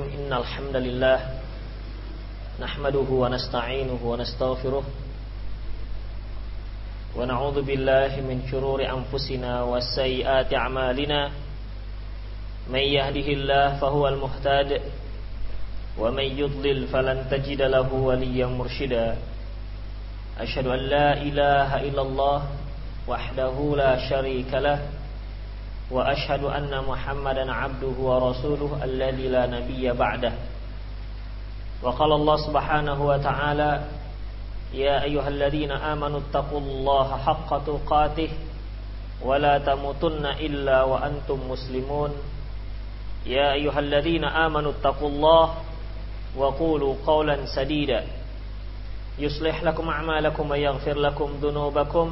إن الحمد لله نحمده ونستعينه ونستغفره ونعوذ بالله من شرور أنفسنا وسيئات أعمالنا. من يهده الله فهو المهتد ومن يضلل فلن تجد له وليا مرشدا. أشهد أن لا إله إلا الله وحده لا شريك له وأشهد أن محمدا عبده ورسوله الذي لا نبي بعده وقال الله سبحانه وتعالى يا أيها الذين آمنوا اتقوا الله حق تقاته ولا تموتن إلا وأنتم مسلمون يا أيها الذين آمنوا اتقوا الله وقولوا قولا سديدا يصلح لكم أعمالكم ويغفر لكم ذنوبكم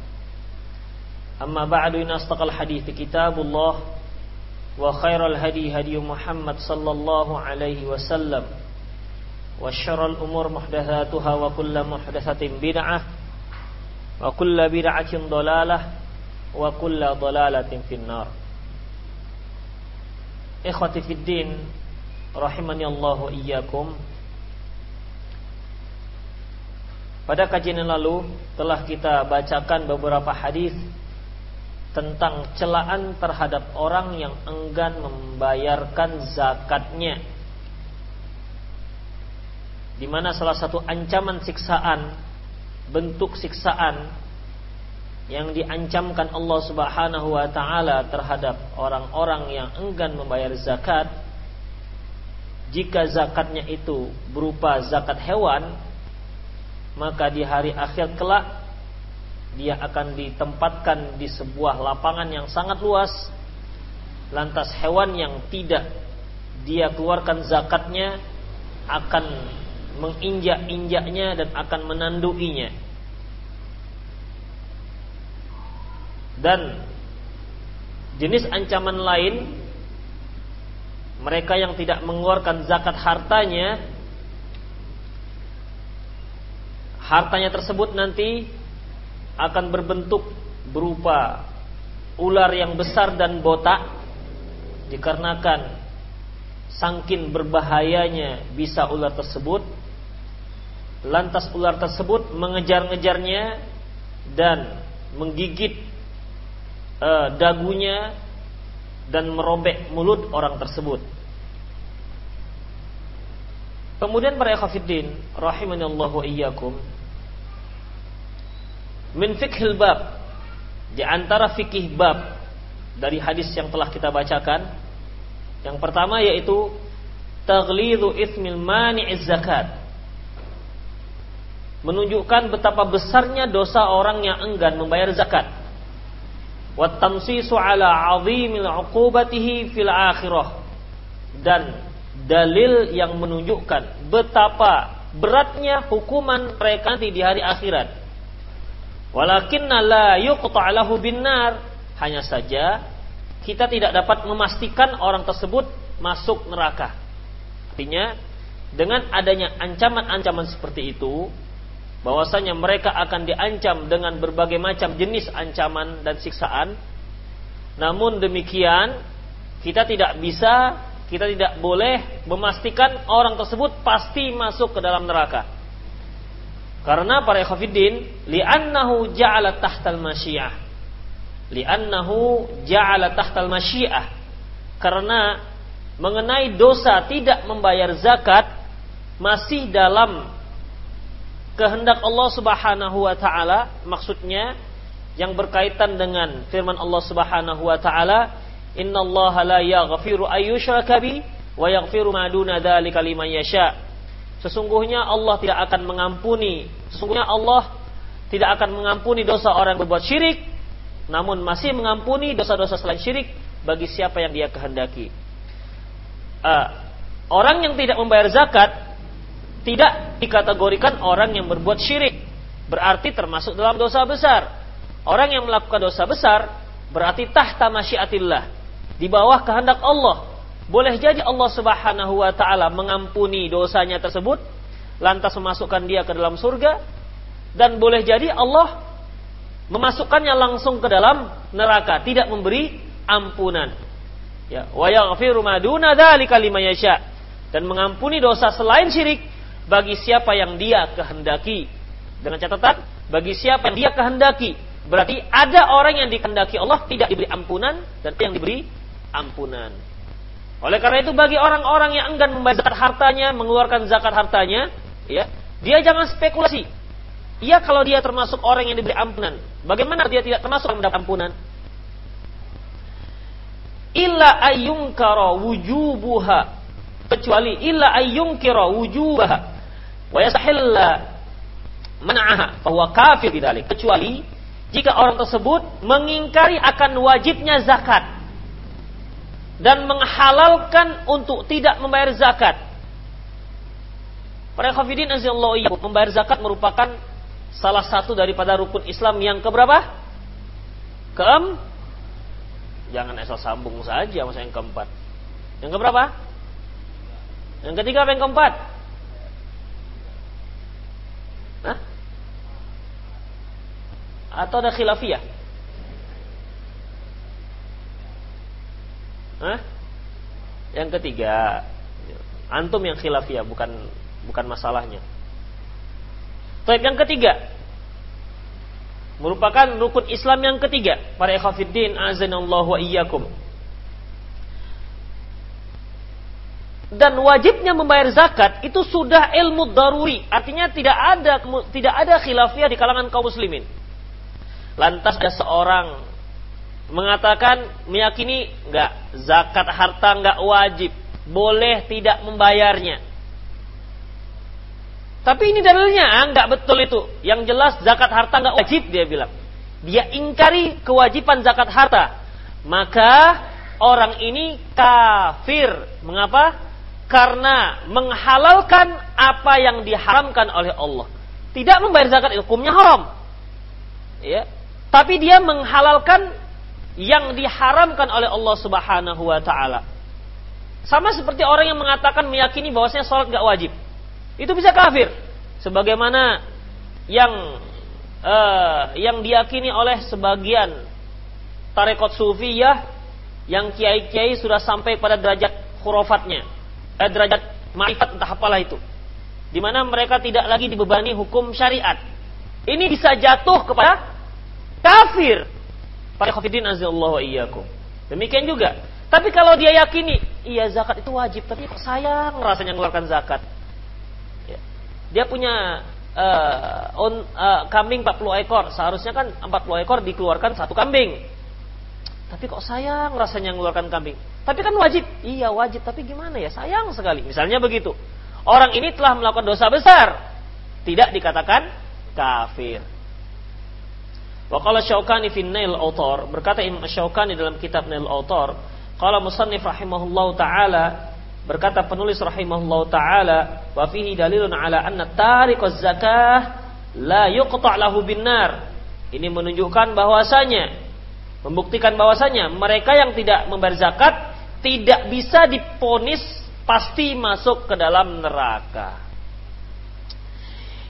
أما بعد إن أصدق الحديث كتاب الله وخير الهدي هدي محمد صلى الله عليه وسلم وشر الأمور محدثاتها وكل محدثة بدعة وكل بدعة ضلالة وكل ضلالة في النار إخوتي في الدين رحمني الله إياكم Pada kajian yang lalu telah kita bacakan beberapa hadis tentang celaan terhadap orang yang enggan membayarkan zakatnya. Di mana salah satu ancaman siksaan, bentuk siksaan yang diancamkan Allah Subhanahu wa taala terhadap orang-orang yang enggan membayar zakat jika zakatnya itu berupa zakat hewan maka di hari akhir kelak dia akan ditempatkan di sebuah lapangan yang sangat luas. Lantas hewan yang tidak dia keluarkan zakatnya akan menginjak-injaknya dan akan menanduinya. Dan jenis ancaman lain mereka yang tidak mengeluarkan zakat hartanya hartanya tersebut nanti akan berbentuk berupa ular yang besar dan botak dikarenakan sangkin berbahayanya bisa ular tersebut. Lantas ular tersebut mengejar-ngejarnya dan menggigit uh, dagunya dan merobek mulut orang tersebut. Kemudian para ikhwatiddin rahimanallahu iyyakum min fikhil bab. Di antara fikih bab dari hadis yang telah kita bacakan yang pertama yaitu taghlidu ismil mani'iz zakat. Menunjukkan betapa besarnya dosa orang yang enggan membayar zakat. Wa tamsisu ala 'azimil 'uqubatihi fil akhirah. Dan dalil yang menunjukkan betapa beratnya hukuman mereka nanti di hari akhirat Walakinna la yuqta' binnar. Hanya saja kita tidak dapat memastikan orang tersebut masuk neraka. Artinya dengan adanya ancaman-ancaman seperti itu bahwasanya mereka akan diancam dengan berbagai macam jenis ancaman dan siksaan. Namun demikian kita tidak bisa kita tidak boleh memastikan orang tersebut pasti masuk ke dalam neraka. Karena para ikhwatiddin li'annahu ja'ala tahtal masyiah. Li'annahu ja'ala tahtal masyiah. Karena mengenai dosa tidak membayar zakat masih dalam kehendak Allah Subhanahu wa taala, maksudnya yang berkaitan dengan firman Allah Subhanahu wa taala, "Innallaha la yaghfiru ayyushraka wa yaghfiru ma duna dzalika yasha'." Sesungguhnya Allah tidak akan mengampuni Sesungguhnya Allah tidak akan mengampuni dosa orang yang berbuat syirik Namun masih mengampuni dosa-dosa selain syirik Bagi siapa yang dia kehendaki uh, Orang yang tidak membayar zakat Tidak dikategorikan orang yang berbuat syirik. Berarti termasuk dalam dosa besar. Orang yang melakukan dosa besar berarti tahta masyiatillah. Di bawah kehendak Allah. Boleh jadi Allah Subhanahu wa taala mengampuni dosanya tersebut lantas memasukkan dia ke dalam surga dan boleh jadi Allah memasukkannya langsung ke dalam neraka, tidak memberi ampunan. Ya, wa yaghfiru ma duna dzalika liman yasha dan mengampuni dosa selain syirik bagi siapa yang dia kehendaki. Dengan catatan, bagi siapa yang dia kehendaki. Berarti ada orang yang dikehendaki Allah tidak diberi ampunan dan yang diberi ampunan. Oleh karena itu bagi orang-orang yang enggan membayar zakat hartanya, mengeluarkan zakat hartanya, ya, dia jangan spekulasi. Iya kalau dia termasuk orang yang diberi ampunan. Bagaimana dia tidak termasuk yang mendapat ampunan? Illa ayyunkara wujubuha. Kecuali illa ayyunkira wujubaha. Wa yasahilla man'aha. Bahwa kafir bidalik. Kecuali jika orang tersebut mengingkari akan wajibnya zakat dan menghalalkan untuk tidak membayar zakat. Para khafidin azallahu membayar zakat merupakan salah satu daripada rukun Islam yang keberapa? Keem Jangan asal sambung saja masa yang keempat. Yang keberapa? Yang ketiga apa yang keempat? Hah? Atau ada khilafiyah? Hah? Yang ketiga, antum yang khilafiyah bukan bukan masalahnya. Baik, yang ketiga merupakan rukun Islam yang ketiga. Para ikhwatiddin azanallahu wa iyyakum. Dan wajibnya membayar zakat itu sudah ilmu daruri, artinya tidak ada tidak ada khilafiyah di kalangan kaum muslimin. Lantas ada seorang mengatakan meyakini nggak zakat harta nggak wajib, boleh tidak membayarnya. Tapi ini dalilnya ah, nggak betul itu. Yang jelas zakat harta nggak wajib dia bilang. Dia ingkari kewajiban zakat harta. Maka orang ini kafir. Mengapa? Karena menghalalkan apa yang diharamkan oleh Allah. Tidak membayar zakat hukumnya haram. Ya. Tapi dia menghalalkan yang diharamkan oleh Allah Subhanahu wa taala. Sama seperti orang yang mengatakan meyakini bahwasanya sholat gak wajib. Itu bisa kafir. Sebagaimana yang uh, yang diyakini oleh sebagian tarekat sufiyah yang kiai-kiai sudah sampai pada derajat khurafatnya. Eh, derajat ma'rifat entah apalah itu. Di mana mereka tidak lagi dibebani hukum syariat. Ini bisa jatuh kepada kafir Para khafidin azallahu iyyakum. Demikian juga. Tapi kalau dia yakini, iya zakat itu wajib, tapi kok sayang rasanya mengeluarkan zakat. Ya. Dia punya uh, on, uh, kambing 40 ekor, seharusnya kan 40 ekor dikeluarkan satu kambing. Tapi kok sayang rasanya mengeluarkan kambing. Tapi kan wajib. Iya wajib, tapi gimana ya? Sayang sekali. Misalnya begitu. Orang ini telah melakukan dosa besar. Tidak dikatakan kafir. Wa qala Syaukani fi Nail Autor, berkata Imam Syaukani dalam kitab Nail Autor, qala musannif rahimahullah taala berkata penulis rahimahullah taala wa fihi dalilun ala anna tariqaz zakah la yuqta' lahu binnar. Ini menunjukkan bahwasanya membuktikan bahwasanya mereka yang tidak membayar zakat tidak bisa diponis pasti masuk ke dalam neraka.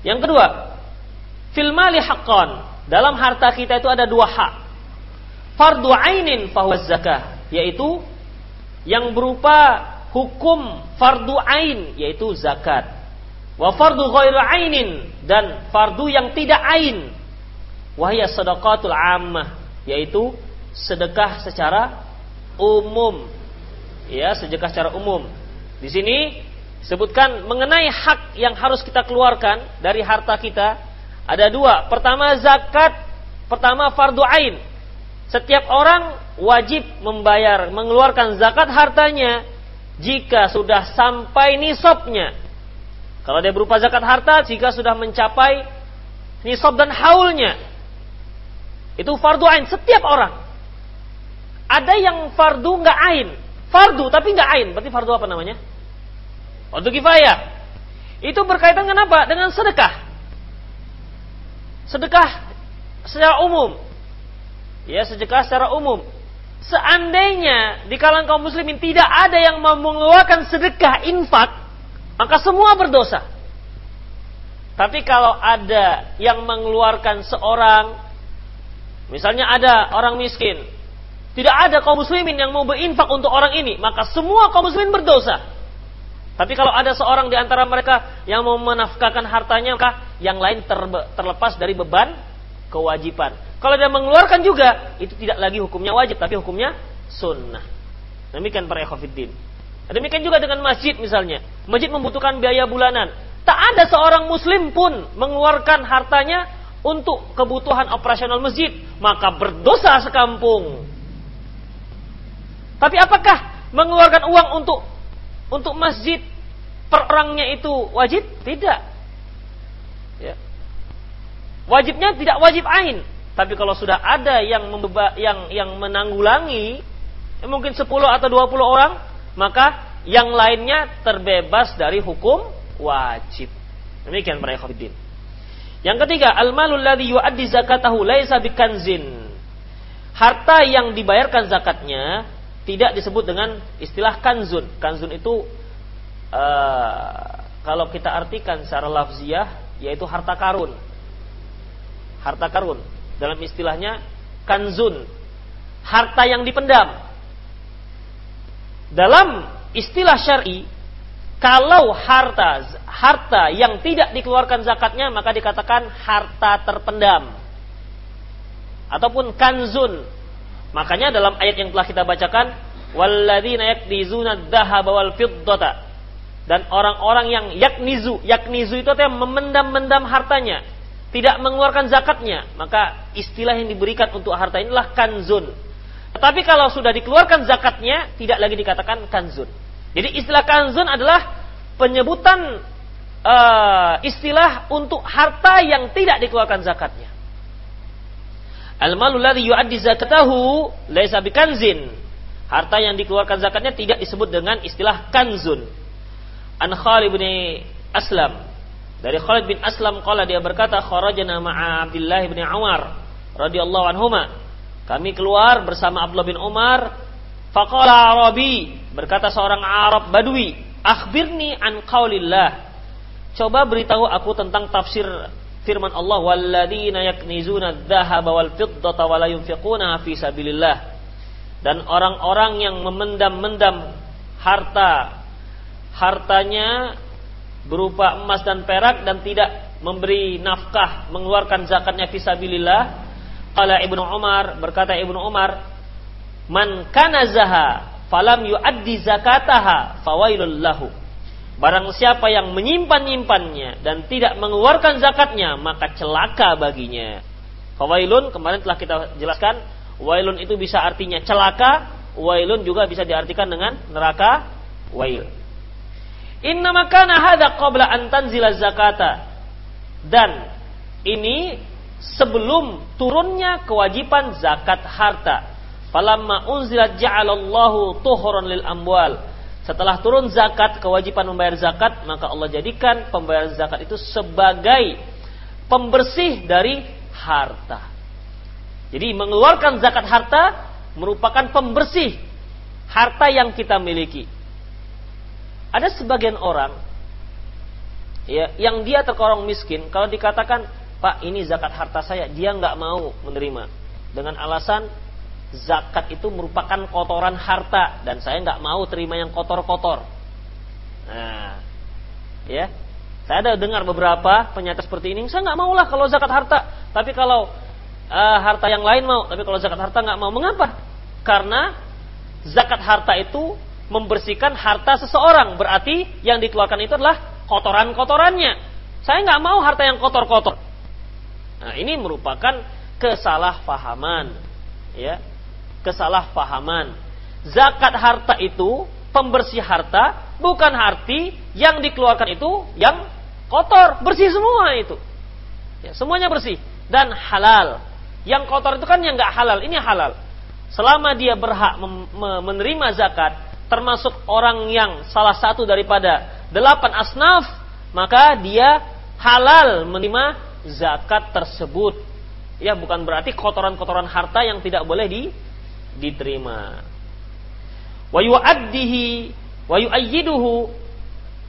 Yang kedua, fil mali haqqan dalam harta kita itu ada dua hak. Fardu ainin fahuwa zakah, yaitu yang berupa hukum fardu ain yaitu zakat. Wa fardu ghairu ainin dan fardu yang tidak ain wahya sadaqatul ammah yaitu sedekah secara umum. Ya, sedekah secara umum. Di sini sebutkan mengenai hak yang harus kita keluarkan dari harta kita ada dua. Pertama zakat, pertama fardu ain. Setiap orang wajib membayar, mengeluarkan zakat hartanya jika sudah sampai nisabnya. Kalau dia berupa zakat harta, jika sudah mencapai nisab dan haulnya. Itu fardu ain setiap orang. Ada yang fardu nggak ain, fardu tapi nggak ain, berarti fardu apa namanya? Fardu kifayah. Itu berkaitan dengan apa? Dengan sedekah. Sedekah secara umum. Ya, sedekah secara umum. Seandainya di kalangan kaum muslimin tidak ada yang mau mengeluarkan sedekah infak, maka semua berdosa. Tapi kalau ada yang mengeluarkan seorang, misalnya ada orang miskin, tidak ada kaum muslimin yang mau berinfak untuk orang ini, maka semua kaum muslimin berdosa. Tapi kalau ada seorang di antara mereka yang mau menafkahkan hartanya, maka yang lain terlepas dari beban kewajiban. Kalau dia mengeluarkan juga, itu tidak lagi hukumnya wajib, tapi hukumnya sunnah. Demikian para ekhofiddin. Demikian juga dengan masjid misalnya. Masjid membutuhkan biaya bulanan. Tak ada seorang muslim pun mengeluarkan hartanya untuk kebutuhan operasional masjid. Maka berdosa sekampung. Tapi apakah mengeluarkan uang untuk untuk masjid per orangnya itu wajib? Tidak. Ya. Wajibnya tidak wajib ain. Tapi kalau sudah ada yang membeba, yang yang menanggulangi ya mungkin 10 atau 20 orang, maka yang lainnya terbebas dari hukum wajib. Demikian para ikhwatiddin. Yang ketiga, al-malul ladzi yu'addi zakatahu laisa bikanzin. Harta yang dibayarkan zakatnya tidak disebut dengan istilah kanzun. Kanzun itu uh, kalau kita artikan secara lafziah yaitu harta karun. Harta karun dalam istilahnya kanzun. Harta yang dipendam. Dalam istilah syar'i kalau harta harta yang tidak dikeluarkan zakatnya maka dikatakan harta terpendam ataupun kanzun Makanya dalam ayat yang telah kita bacakan, walladzina yaknizuna dzahaba wal. Dan orang-orang yang yaknizu, yaknizu itu artinya memendam-mendam hartanya, tidak mengeluarkan zakatnya, maka istilah yang diberikan untuk harta inilah kanzun. Tetapi kalau sudah dikeluarkan zakatnya, tidak lagi dikatakan kanzun. Jadi istilah kanzun adalah penyebutan uh, istilah untuk harta yang tidak dikeluarkan zakatnya. Al-malu ladzi yu'addi zakatahu laisa bikanzin. Harta yang dikeluarkan zakatnya tidak disebut dengan istilah kanzun. An Khalid bin Aslam. Dari Khalid bin Aslam qala dia berkata kharajna ma'a Abdullah bin Umar radhiyallahu anhuma. Kami keluar bersama Abdullah bin Umar. Faqala Arabi berkata seorang Arab Badui, "Akhbirni an qaulillah." Coba beritahu aku tentang tafsir firman Allah walladzina yaknizuna dzahaba wal fiddata wa la yunfiquna fi sabilillah dan orang-orang yang memendam-mendam harta hartanya berupa emas dan perak dan tidak memberi nafkah mengeluarkan zakatnya fi sabilillah qala Ibnu Umar berkata Ibnu Umar man kana zaha falam yuaddi zakataha fawailul lahu Barang siapa yang menyimpan-nyimpannya dan tidak mengeluarkan zakatnya, maka celaka baginya. Fawailun kemarin telah kita jelaskan, wailun itu bisa artinya celaka, wailun juga bisa diartikan dengan neraka wail. Inna makana hadza qabla an tanzila zakata. Dan ini sebelum turunnya kewajiban zakat harta. Falamma unzilat ja'alallahu tuhran lil amwal setelah turun zakat, kewajiban membayar zakat, maka Allah jadikan pembayaran zakat itu sebagai pembersih dari harta. Jadi mengeluarkan zakat harta merupakan pembersih harta yang kita miliki. Ada sebagian orang ya yang dia terkorong miskin kalau dikatakan Pak ini zakat harta saya dia nggak mau menerima dengan alasan zakat itu merupakan kotoran harta dan saya nggak mau terima yang kotor-kotor. Nah, ya, saya ada dengar beberapa penyata seperti ini. Saya nggak mau lah kalau zakat harta, tapi kalau uh, harta yang lain mau, tapi kalau zakat harta nggak mau. Mengapa? Karena zakat harta itu membersihkan harta seseorang. Berarti yang dikeluarkan itu adalah kotoran-kotorannya. Saya nggak mau harta yang kotor-kotor. Nah, ini merupakan kesalahpahaman, ya kesalahpahaman. Zakat harta itu pembersih harta bukan arti yang dikeluarkan itu yang kotor, bersih semua itu. Ya, semuanya bersih dan halal. Yang kotor itu kan yang nggak halal, ini halal. Selama dia berhak menerima zakat, termasuk orang yang salah satu daripada delapan asnaf maka dia halal menerima zakat tersebut. Ya, bukan berarti kotoran-kotoran harta yang tidak boleh di, diterima. Wa yu'addihi wa yu'ayyiduhu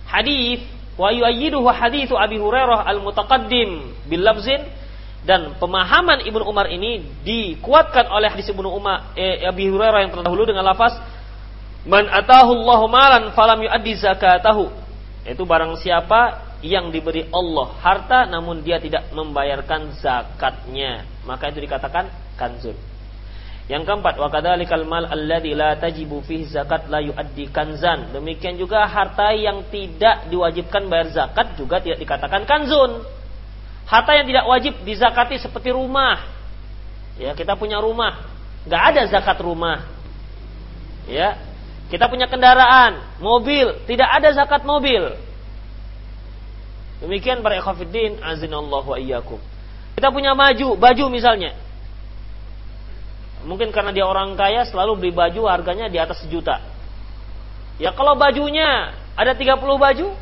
hadis wa yu'ayyiduhu hadithu Abi Hurairah al-mutaqaddim bil dan pemahaman Ibnu Umar ini dikuatkan oleh hadis Ibnu Umar eh, Abi Hurairah yang terdahulu dengan lafaz man atahu Allahu malan falam yu'addi zakatahu. Itu barang siapa yang diberi Allah harta namun dia tidak membayarkan zakatnya. Maka itu dikatakan kanzun. Yang keempat wa kadzalikal mal alladzi la tajibu fihi zakat la yuaddi kanzan. Demikian juga harta yang tidak diwajibkan bayar zakat juga tidak dikatakan kanzun. Harta yang tidak wajib dizakati seperti rumah. Ya kita punya rumah. Nggak ada zakat rumah. Ya kita punya kendaraan mobil tidak ada zakat mobil Demikian para ikhwatiddin azinallahu wa iyyakum. Kita punya baju, baju misalnya. Mungkin karena dia orang kaya selalu beli baju harganya di atas sejuta. Ya kalau bajunya ada 30 baju,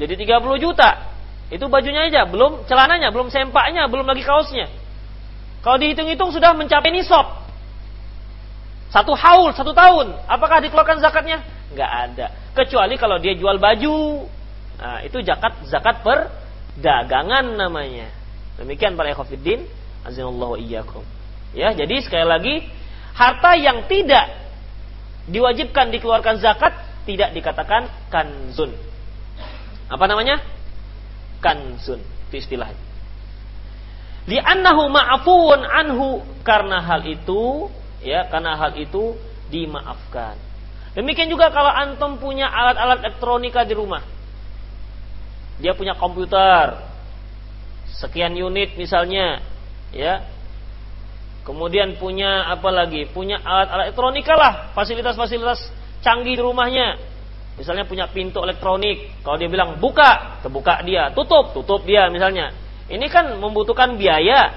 jadi 30 juta. Itu bajunya aja, belum celananya, belum sempaknya, belum lagi kaosnya. Kalau dihitung-hitung sudah mencapai nisab. Satu haul, satu tahun. Apakah dikeluarkan zakatnya? Nggak ada. Kecuali kalau dia jual baju, Nah, itu zakat zakat perdagangan namanya. Demikian para ekofidin, azinallahu iyyakum. Ya, jadi sekali lagi harta yang tidak diwajibkan dikeluarkan zakat tidak dikatakan kanzun. Apa namanya? Kanzun. Itu istilahnya. Li'annahu ma'afuun anhu karena hal itu ya karena hal itu dimaafkan. Demikian juga kalau antum punya alat-alat elektronika di rumah. Dia punya komputer. Sekian unit misalnya ya. Kemudian punya apa lagi? Punya alat-alat elektronika lah fasilitas-fasilitas canggih di rumahnya. Misalnya punya pintu elektronik. Kalau dia bilang buka terbuka dia. Tutup tutup dia misalnya. Ini kan membutuhkan biaya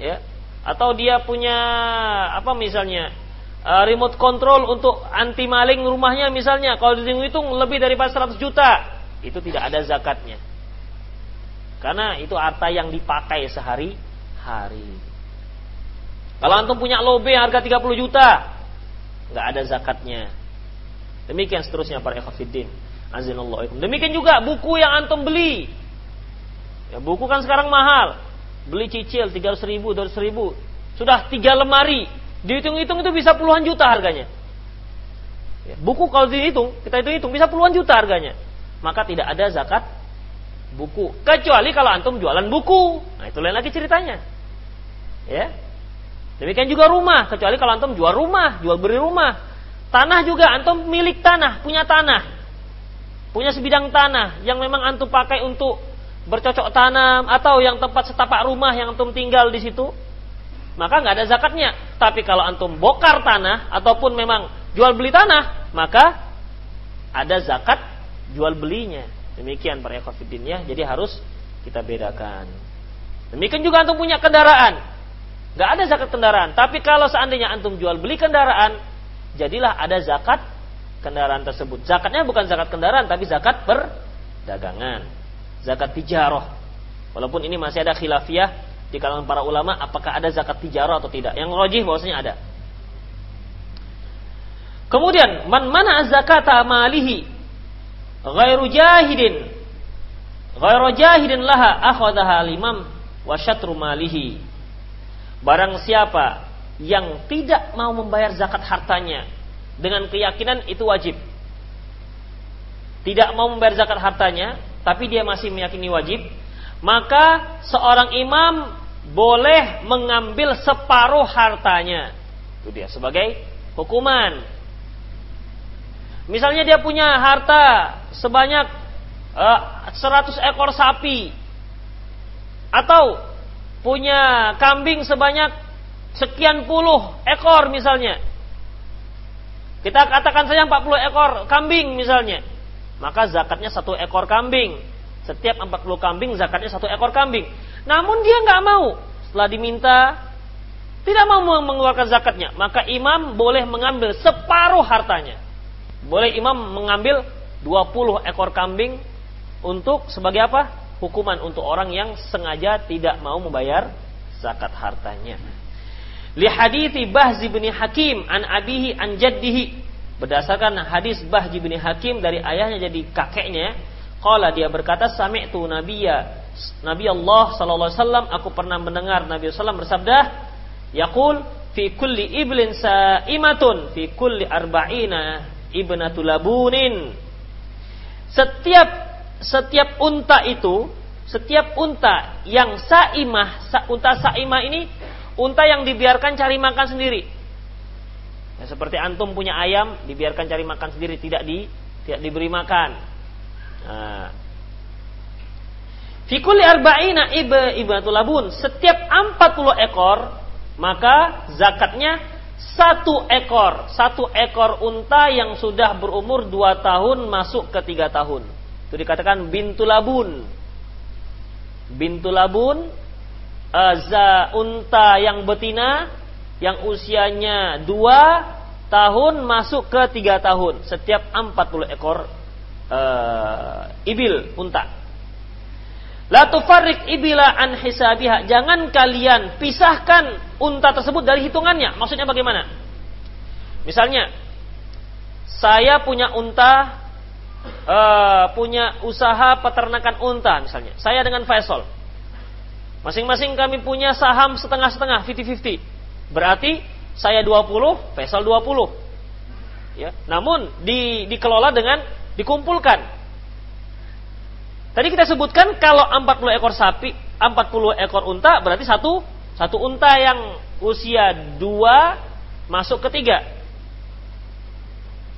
ya atau dia punya apa misalnya uh, remote control untuk anti maling rumahnya misalnya kalau dihitung-hitung lebih dari 400 juta itu tidak ada zakatnya. Karena itu harta yang dipakai sehari-hari. Kalau antum punya lobe harga 30 juta, nggak ada zakatnya. Demikian seterusnya para ekafidin. Azinallahu Demikian juga buku yang antum beli. Ya, buku kan sekarang mahal. Beli cicil 300 ribu, 200 ribu. Sudah tiga lemari. Dihitung-hitung itu bisa puluhan juta harganya. Ya, buku kalau dihitung, kita hitung-hitung bisa puluhan juta harganya maka tidak ada zakat buku. Kecuali kalau antum jualan buku. Nah, itu lain lagi ceritanya. Ya. Demikian juga rumah, kecuali kalau antum jual rumah, jual beri rumah. Tanah juga antum milik tanah, punya tanah. Punya sebidang tanah yang memang antum pakai untuk bercocok tanam atau yang tempat setapak rumah yang antum tinggal di situ, maka nggak ada zakatnya. Tapi kalau antum bokar tanah ataupun memang jual beli tanah, maka ada zakat jual belinya. Demikian para ekofidin ya. Jadi harus kita bedakan. Demikian juga antum punya kendaraan. Gak ada zakat kendaraan. Tapi kalau seandainya antum jual beli kendaraan, jadilah ada zakat kendaraan tersebut. Zakatnya bukan zakat kendaraan, tapi zakat perdagangan. Zakat tijaroh. Walaupun ini masih ada khilafiyah di kalangan para ulama, apakah ada zakat tijaroh atau tidak. Yang rojih bahwasanya ada. Kemudian, man mana zakata malihi ghairu jahidin ghairu jahidin laha akhadha limam wa syatru malihi barang siapa yang tidak mau membayar zakat hartanya dengan keyakinan itu wajib tidak mau membayar zakat hartanya tapi dia masih meyakini wajib maka seorang imam boleh mengambil separuh hartanya itu dia sebagai hukuman Misalnya dia punya harta sebanyak uh, eh, 100 ekor sapi atau punya kambing sebanyak sekian puluh ekor misalnya. Kita katakan saja 40 ekor kambing misalnya. Maka zakatnya satu ekor kambing. Setiap 40 kambing zakatnya satu ekor kambing. Namun dia nggak mau. Setelah diminta tidak mau mengeluarkan zakatnya. Maka imam boleh mengambil separuh hartanya boleh imam mengambil 20 ekor kambing untuk sebagai apa? Hukuman untuk orang yang sengaja tidak mau membayar zakat hartanya. Li hadithi Bahzi bin Hakim an abihi an jaddihi berdasarkan hadis Bahji bin Hakim dari ayahnya jadi kakeknya qala dia berkata sami'tu nabiyya Nabi Allah sallallahu alaihi wasallam. Aku pernah mendengar Nabi sallallahu bersabda yaqul fi kulli iblin sa'imatun fi kulli arba'ina ibnatul labunin setiap setiap unta itu setiap unta yang saimah unta saimah ini unta yang dibiarkan cari makan sendiri ya, seperti antum punya ayam dibiarkan cari makan sendiri tidak di tidak diberi makan nah, Fikuli arba'ina iba ibnatul labun. Setiap 40 ekor, maka zakatnya satu ekor. Satu ekor unta yang sudah berumur dua tahun masuk ke tiga tahun. Itu dikatakan bintu labun. Bintu labun, uh, unta yang betina, yang usianya dua tahun masuk ke tiga tahun. Setiap 40 ekor uh, ibil, unta. La tufarrik ibila an hisabiha. Jangan kalian pisahkan unta tersebut dari hitungannya. Maksudnya bagaimana? Misalnya, saya punya unta, uh, punya usaha peternakan unta misalnya. Saya dengan Faisal. Masing-masing kami punya saham setengah-setengah, 50-50. Berarti saya 20, Faisal 20. Ya. Namun di, dikelola dengan dikumpulkan Tadi kita sebutkan kalau 40 ekor sapi, 40 ekor unta berarti satu satu unta yang usia dua masuk ke tiga.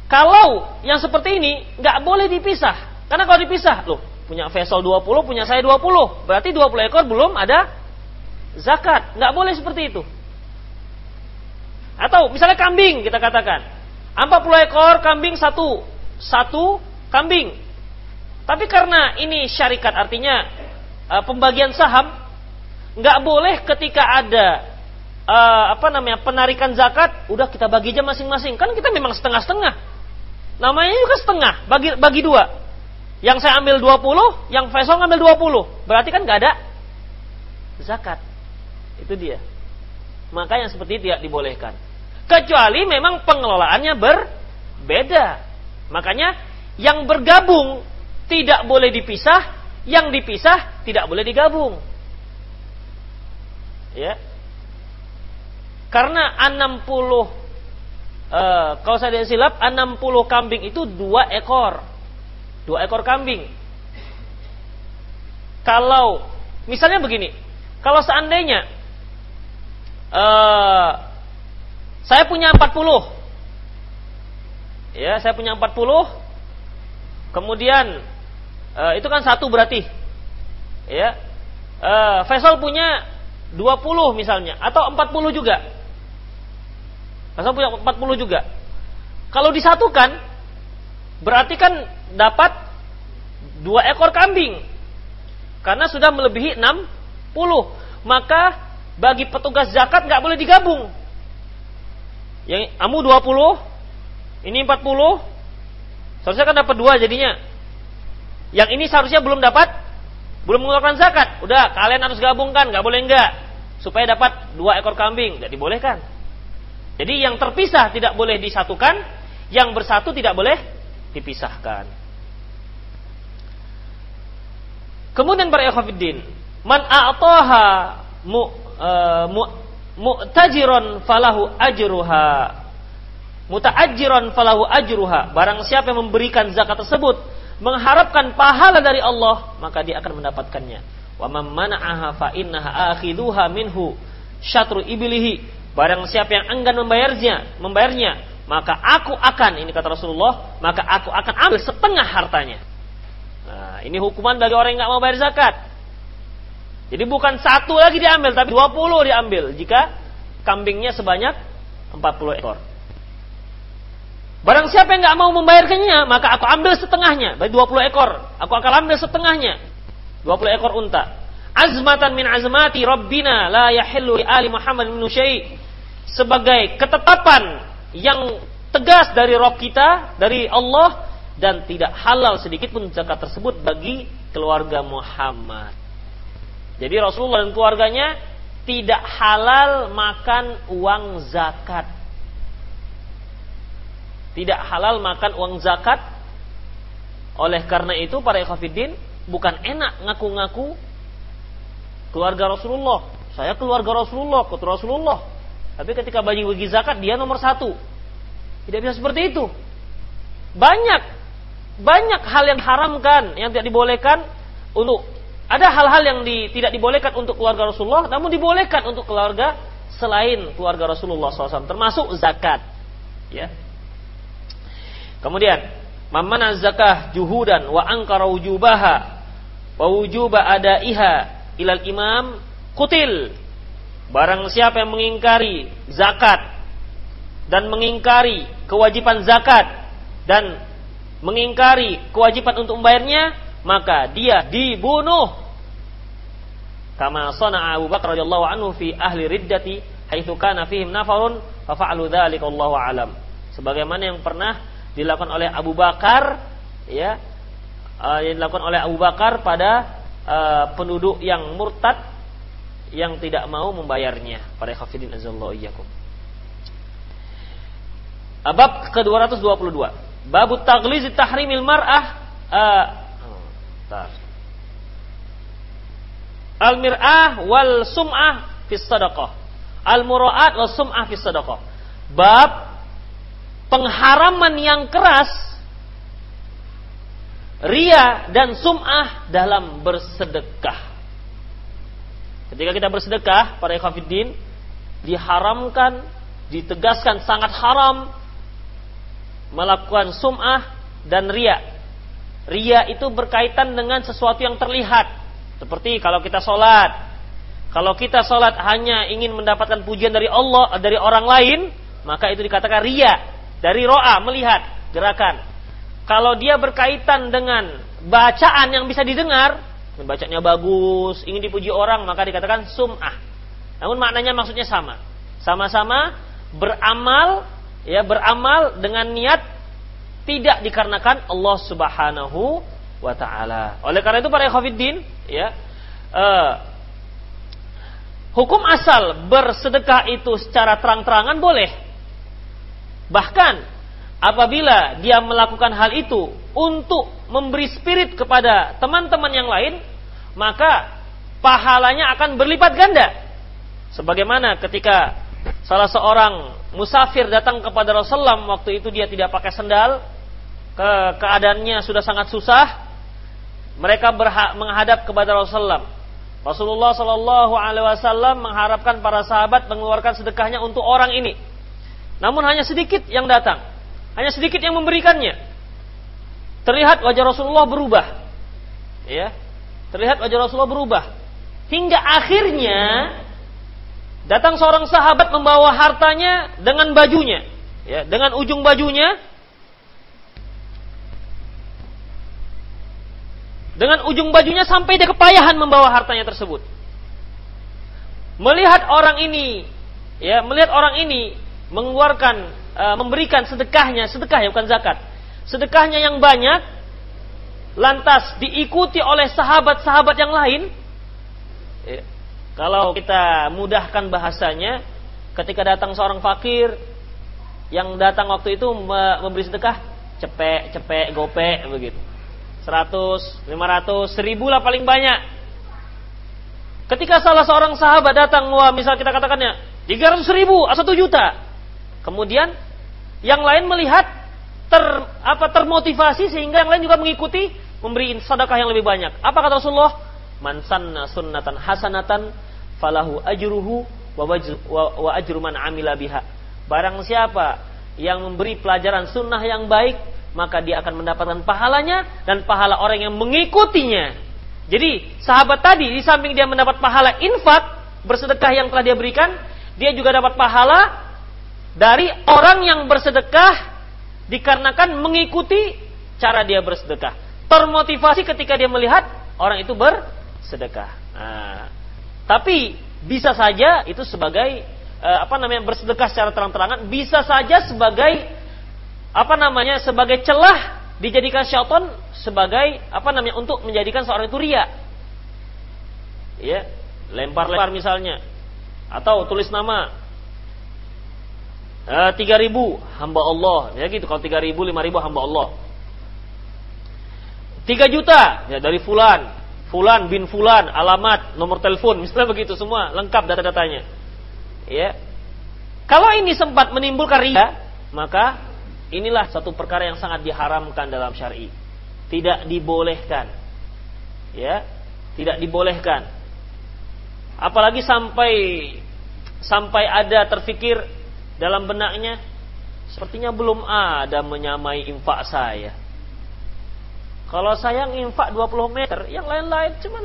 Kalau yang seperti ini nggak boleh dipisah, karena kalau dipisah, loh punya vessel 20, punya saya 20, berarti 20 ekor belum ada zakat, nggak boleh seperti itu. Atau misalnya kambing kita katakan, 40 ekor kambing satu, satu kambing tapi karena ini syarikat artinya uh, pembagian saham, nggak boleh ketika ada uh, apa namanya penarikan zakat, udah kita bagi aja masing-masing. Kan kita memang setengah-setengah. Namanya juga setengah, bagi bagi dua. Yang saya ambil 20, yang Faisal ngambil 20. Berarti kan nggak ada zakat. Itu dia. Maka yang seperti itu tidak dibolehkan. Kecuali memang pengelolaannya berbeda. Makanya yang bergabung tidak boleh dipisah, yang dipisah tidak boleh digabung. Ya. Karena 60 uh, eh, kalau saya tidak silap 60 kambing itu dua ekor. Dua ekor kambing. Kalau misalnya begini, kalau seandainya uh, saya punya 40 ya saya punya 40 kemudian e, itu kan satu berarti. Ya. E, Faisal punya 20 misalnya atau 40 juga. Faisal punya 40 juga. Kalau disatukan berarti kan dapat dua ekor kambing. Karena sudah melebihi 60. Maka bagi petugas zakat nggak boleh digabung. Yang kamu 20, ini 40, seharusnya kan dapat dua jadinya. Yang ini seharusnya belum dapat, belum mengeluarkan zakat. Udah, kalian harus gabungkan, nggak boleh enggak. Supaya dapat dua ekor kambing, nggak dibolehkan. Jadi yang terpisah tidak boleh disatukan, yang bersatu tidak boleh dipisahkan. Kemudian para ikhwatiddin, man a'taha mu, uh, mu, mu'tajiron falahu ajruha muta'ajjiran falahu ajruha barang siapa yang memberikan zakat tersebut mengharapkan pahala dari Allah, maka dia akan mendapatkannya. Wa man mana'aha fa innaha akhiduha minhu syatru ibilihi. Barang siapa yang enggan membayarnya, membayarnya, maka aku akan, ini kata Rasulullah, maka aku akan ambil setengah hartanya. Nah, ini hukuman bagi orang yang nggak mau bayar zakat. Jadi bukan satu lagi diambil, tapi 20 diambil jika kambingnya sebanyak 40 ekor. Barang siapa yang nggak mau membayarkannya, maka aku ambil setengahnya. Baik 20 ekor, aku akan ambil setengahnya. 20 ekor unta. Azmatan min azmati Rabbina la yahillu li ali Muhammad min. Sebagai ketetapan yang tegas dari Rob kita, dari Allah dan tidak halal sedikit pun zakat tersebut bagi keluarga Muhammad. Jadi Rasulullah dan keluarganya tidak halal makan uang zakat. Tidak halal makan uang zakat. Oleh karena itu para ikhwatiddin bukan enak ngaku-ngaku keluarga Rasulullah. Saya keluarga Rasulullah, ketua Rasulullah. Tapi ketika bagi-bagi zakat dia nomor satu. Tidak bisa seperti itu. Banyak, banyak hal yang haramkan, yang tidak dibolehkan untuk ada hal-hal yang di, tidak dibolehkan untuk keluarga Rasulullah, namun dibolehkan untuk keluarga selain keluarga Rasulullah SAW, termasuk zakat. Ya. Kemudian, mamana zakah juhudan wa angkara wujubaha wa wujuba adaiha ilal imam kutil Barang siapa yang mengingkari zakat dan mengingkari kewajiban zakat dan mengingkari kewajiban untuk membayarnya, maka dia dibunuh. Kama sana'a Abu Bakar radhiyallahu anhu fi ahli riddati haitsu kana fihim nafarun fa fa'alu dzalika Allahu alam. Sebagaimana yang pernah dilakukan oleh Abu Bakar ya uh, yang dilakukan oleh Abu Bakar pada uh, penduduk yang murtad yang tidak mau membayarnya. Para khafidin azallahu iyyakum. Bab ke-222. Bab tagliz tahrimil mar'ah uh, Al-mir'ah wal sum'ah fi sadaqah. Al-mura'at wal sum'ah fi sadaqah. Bab pengharaman yang keras ria dan sum'ah dalam bersedekah. Ketika kita bersedekah, para ikhwafiddin, diharamkan, ditegaskan sangat haram melakukan sum'ah dan ria. Ria itu berkaitan dengan sesuatu yang terlihat. Seperti kalau kita sholat. Kalau kita sholat hanya ingin mendapatkan pujian dari Allah, dari orang lain, maka itu dikatakan ria. Dari ro'a, melihat, gerakan. Kalau dia berkaitan dengan bacaan yang bisa didengar, Bacanya bagus, ingin dipuji orang, maka dikatakan sum'ah. Namun maknanya maksudnya sama. Sama-sama beramal, ya beramal dengan niat tidak dikarenakan Allah Subhanahu wa taala. Oleh karena itu para ikhwatiddin, ya, uh, hukum asal bersedekah itu secara terang-terangan boleh. Bahkan apabila dia melakukan hal itu untuk memberi spirit kepada teman-teman yang lain, maka pahalanya akan berlipat ganda. Sebagaimana ketika salah seorang musafir datang kepada Rasulullah waktu itu dia tidak pakai sendal, ke keadaannya sudah sangat susah, mereka berhak menghadap kepada Rasulullah. Rasulullah Shallallahu Alaihi Wasallam mengharapkan para sahabat mengeluarkan sedekahnya untuk orang ini. Namun hanya sedikit yang datang. Hanya sedikit yang memberikannya. Terlihat wajah Rasulullah berubah. Ya. Terlihat wajah Rasulullah berubah. Hingga akhirnya datang seorang sahabat membawa hartanya dengan bajunya, ya, dengan ujung bajunya dengan ujung bajunya sampai dia kepayahan membawa hartanya tersebut. Melihat orang ini, ya, melihat orang ini mengeluarkan e, memberikan sedekahnya, sedekah ya bukan zakat. Sedekahnya yang banyak lantas diikuti oleh sahabat-sahabat yang lain. Ya, kalau kita mudahkan bahasanya, ketika datang seorang fakir yang datang waktu itu memberi sedekah, cepek, cepek, gopek begitu. 100, 500, 1000 lah paling banyak. Ketika salah seorang sahabat datang, wah misal kita katakannya 300 ribu atau 1 juta. Kemudian yang lain melihat ter, apa termotivasi sehingga yang lain juga mengikuti memberi sedekah yang lebih banyak. Apa kata Rasulullah? Man sanna sunnatan hasanatan falahu ajruhu wa, wajru, wa, wa ajru man amila biha. Barang siapa yang memberi pelajaran sunnah yang baik, maka dia akan mendapatkan pahalanya dan pahala orang yang mengikutinya. Jadi sahabat tadi di samping dia mendapat pahala infak bersedekah yang telah dia berikan, dia juga dapat pahala dari orang yang bersedekah dikarenakan mengikuti cara dia bersedekah. Termotivasi ketika dia melihat orang itu bersedekah. Nah, tapi bisa saja itu sebagai eh, apa namanya bersedekah secara terang-terangan bisa saja sebagai apa namanya sebagai celah dijadikan syaitan sebagai apa namanya untuk menjadikan seorang itu ria. Ya, lempar-lempar misalnya. Atau tulis nama. Eh, tiga ribu hamba Allah. Ya gitu kalau tiga ribu lima ribu hamba Allah. tiga juta ya dari fulan. Fulan bin fulan alamat nomor telepon misalnya begitu semua lengkap data-datanya. Ya kalau ini sempat menimbulkan ria maka inilah satu perkara yang sangat diharamkan dalam syar'i. Tidak dibolehkan. Ya, tidak dibolehkan. Apalagi sampai sampai ada terfikir dalam benaknya sepertinya belum ada menyamai infak saya. Kalau saya infak 20 meter, yang lain-lain cuma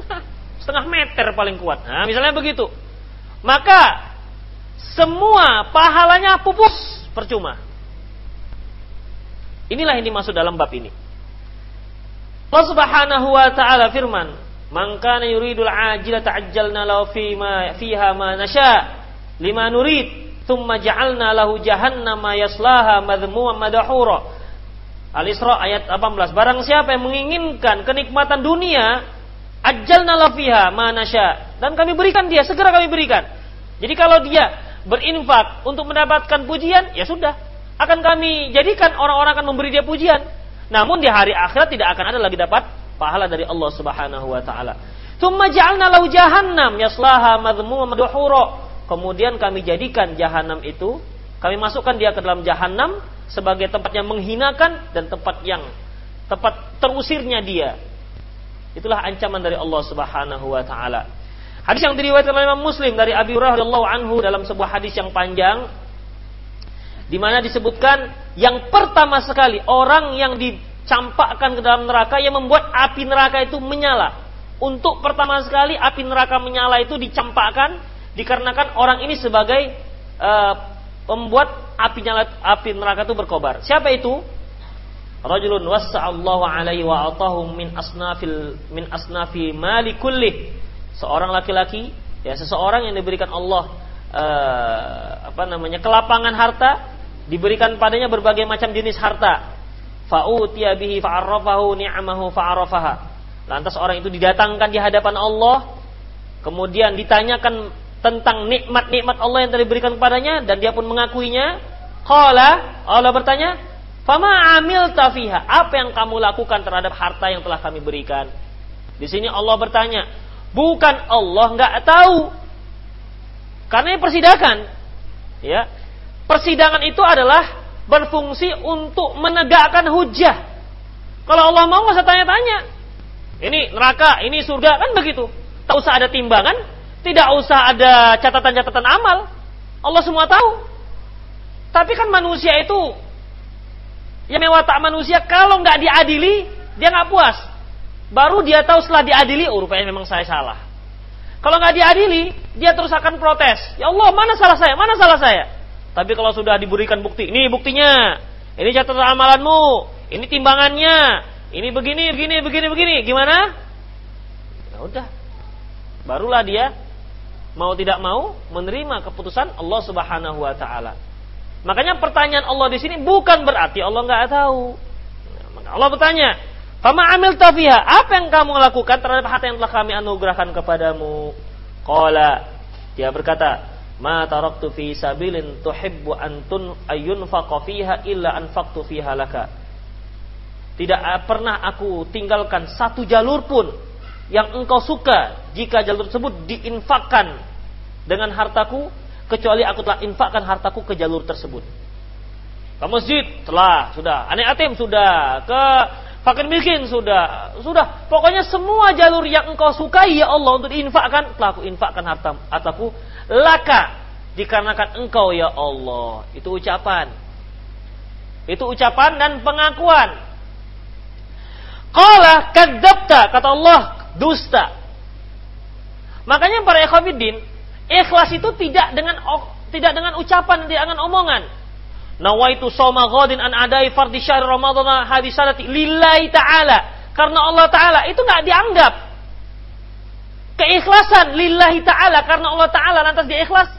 setengah meter paling kuat. Nah, misalnya begitu. Maka semua pahalanya pupus percuma. Inilah yang dimaksud dalam bab ini. Allah Subhanahu wa taala firman, "Man kana yuridul ajila ta'ajjalna lahu fi ma fiha ma nasha lima nurid, thumma ja'alna lahu jahannama yaslaha madhmuman madhura." Al-Isra ayat 18. Barang siapa yang menginginkan kenikmatan dunia, ajjalna lahu fiha ma nasha dan kami berikan dia, segera kami berikan. Jadi kalau dia berinfak untuk mendapatkan pujian, ya sudah, akan kami jadikan orang-orang akan memberi dia pujian. Namun di hari akhirat tidak akan ada lagi dapat pahala dari Allah Subhanahu wa taala. Tsumma ja'alna lahu jahannam yaslaha madhmuman madhura. Kemudian kami jadikan jahanam itu, kami masukkan dia ke dalam jahanam sebagai tempat yang menghinakan dan tempat yang tempat terusirnya dia. Itulah ancaman dari Allah Subhanahu wa taala. Hadis yang diriwayatkan oleh Imam Muslim dari Abi Hurairah radhiyallahu anhu dalam sebuah hadis yang panjang di mana disebutkan yang pertama sekali orang yang dicampakkan ke dalam neraka yang membuat api neraka itu menyala. Untuk pertama sekali api neraka menyala itu dicampakkan dikarenakan orang ini sebagai uh, membuat api nyala api neraka itu berkobar. Siapa itu? Rajulun wassa'allahu alaihi wa atahu min asnafil min asnafi mali kulli. Seorang laki-laki ya seseorang yang diberikan Allah uh, apa namanya kelapangan harta diberikan padanya berbagai macam jenis harta. Fa'utiya bihi fa'arrafahu ni'amahu fa'arrafaha. Lantas orang itu didatangkan di hadapan Allah, kemudian ditanyakan tentang nikmat-nikmat Allah yang telah diberikan kepadanya dan dia pun mengakuinya. Qala, Allah bertanya, "Fama amil tafiha? Apa yang kamu lakukan terhadap harta yang telah kami berikan?" Di sini Allah bertanya, bukan Allah nggak tahu. Karena ini persidakan. Ya, Persidangan itu adalah berfungsi untuk menegakkan hujah. Kalau Allah mau nggak usah tanya-tanya. Ini neraka, ini surga kan begitu. Tak usah ada timbangan, tidak usah ada catatan-catatan amal. Allah semua tahu. Tapi kan manusia itu yang tak manusia kalau nggak diadili dia nggak puas. Baru dia tahu setelah diadili, oh rupanya memang saya salah. Kalau nggak diadili, dia terus akan protes. Ya Allah, mana salah saya? Mana salah saya? Tapi kalau sudah diberikan bukti, ini buktinya, ini catatan amalanmu, ini timbangannya, ini begini, begini, begini, begini, gimana? Ya udah, barulah dia mau tidak mau menerima keputusan Allah Subhanahu Wa Taala. Makanya pertanyaan Allah di sini bukan berarti Allah nggak tahu. Allah bertanya, Fama amil tafiha, apa yang kamu lakukan terhadap harta yang telah kami anugerahkan kepadamu? Qala, dia berkata, ma taraktu fi sabilin tuhibbu antun ayunfaqa fiha illa anfaqtu fiha laka. Tidak pernah aku tinggalkan satu jalur pun yang engkau suka jika jalur tersebut diinfakkan dengan hartaku kecuali aku telah infakkan hartaku ke jalur tersebut. Ke masjid telah, sudah. Aneh atim sudah. Ke fakir miskin sudah. Sudah. Pokoknya semua jalur yang engkau sukai ya Allah untuk diinfakkan, telah aku infakkan harta, hartaku laka dikarenakan engkau ya Allah. Itu ucapan. Itu ucapan dan pengakuan. Qala kadzabta kata Allah dusta. Makanya para ikhwatiddin, ikhlas itu tidak dengan tidak dengan ucapan, tidak dengan omongan. Nawaitu soma ghadin an adai fardhi syahr ramadhana hadisanati lillahi ta'ala. Karena Allah Ta'ala itu nggak dianggap keikhlasan lillahi ta'ala karena Allah Ta'ala lantas dia ikhlas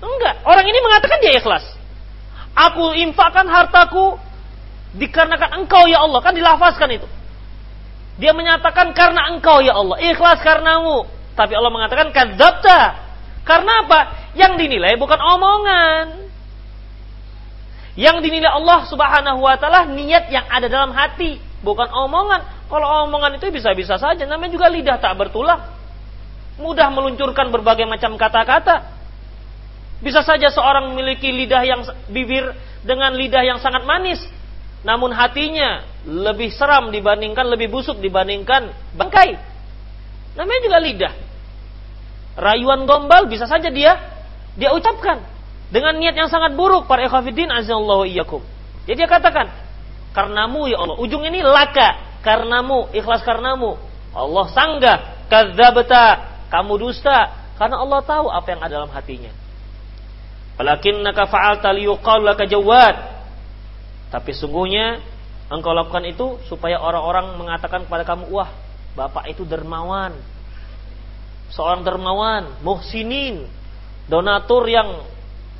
enggak orang ini mengatakan dia ikhlas aku infakkan hartaku Dikarenakan engkau ya Allah, kan dilafazkan itu. Dia menyatakan karena engkau ya Allah, ikhlas karenamu. Tapi Allah mengatakan kadzabta. Karena apa? Yang dinilai bukan omongan. Yang dinilai Allah Subhanahu wa taala niat yang ada dalam hati, bukan omongan. Kalau omongan itu bisa-bisa saja, namanya juga lidah tak bertulang. Mudah meluncurkan berbagai macam kata-kata. Bisa saja seorang memiliki lidah yang bibir dengan lidah yang sangat manis, namun hatinya lebih seram dibandingkan lebih busuk dibandingkan bangkai. Namanya juga lidah. Rayuan gombal bisa saja dia dia ucapkan dengan niat yang sangat buruk para ikhwatiddin azallahu iyyakum. Jadi dia katakan, "Karenamu ya Allah." Ujung ini laka, karenamu, ikhlas karenamu. Allah sanggah, kadzabta, kamu dusta karena Allah tahu apa yang ada dalam hatinya. Walakinnaka fa'alta liyuqal laka jawad. Tapi sungguhnya engkau lakukan itu supaya orang-orang mengatakan kepada kamu, "Wah, Bapak itu dermawan." Seorang dermawan, muhsinin, donatur yang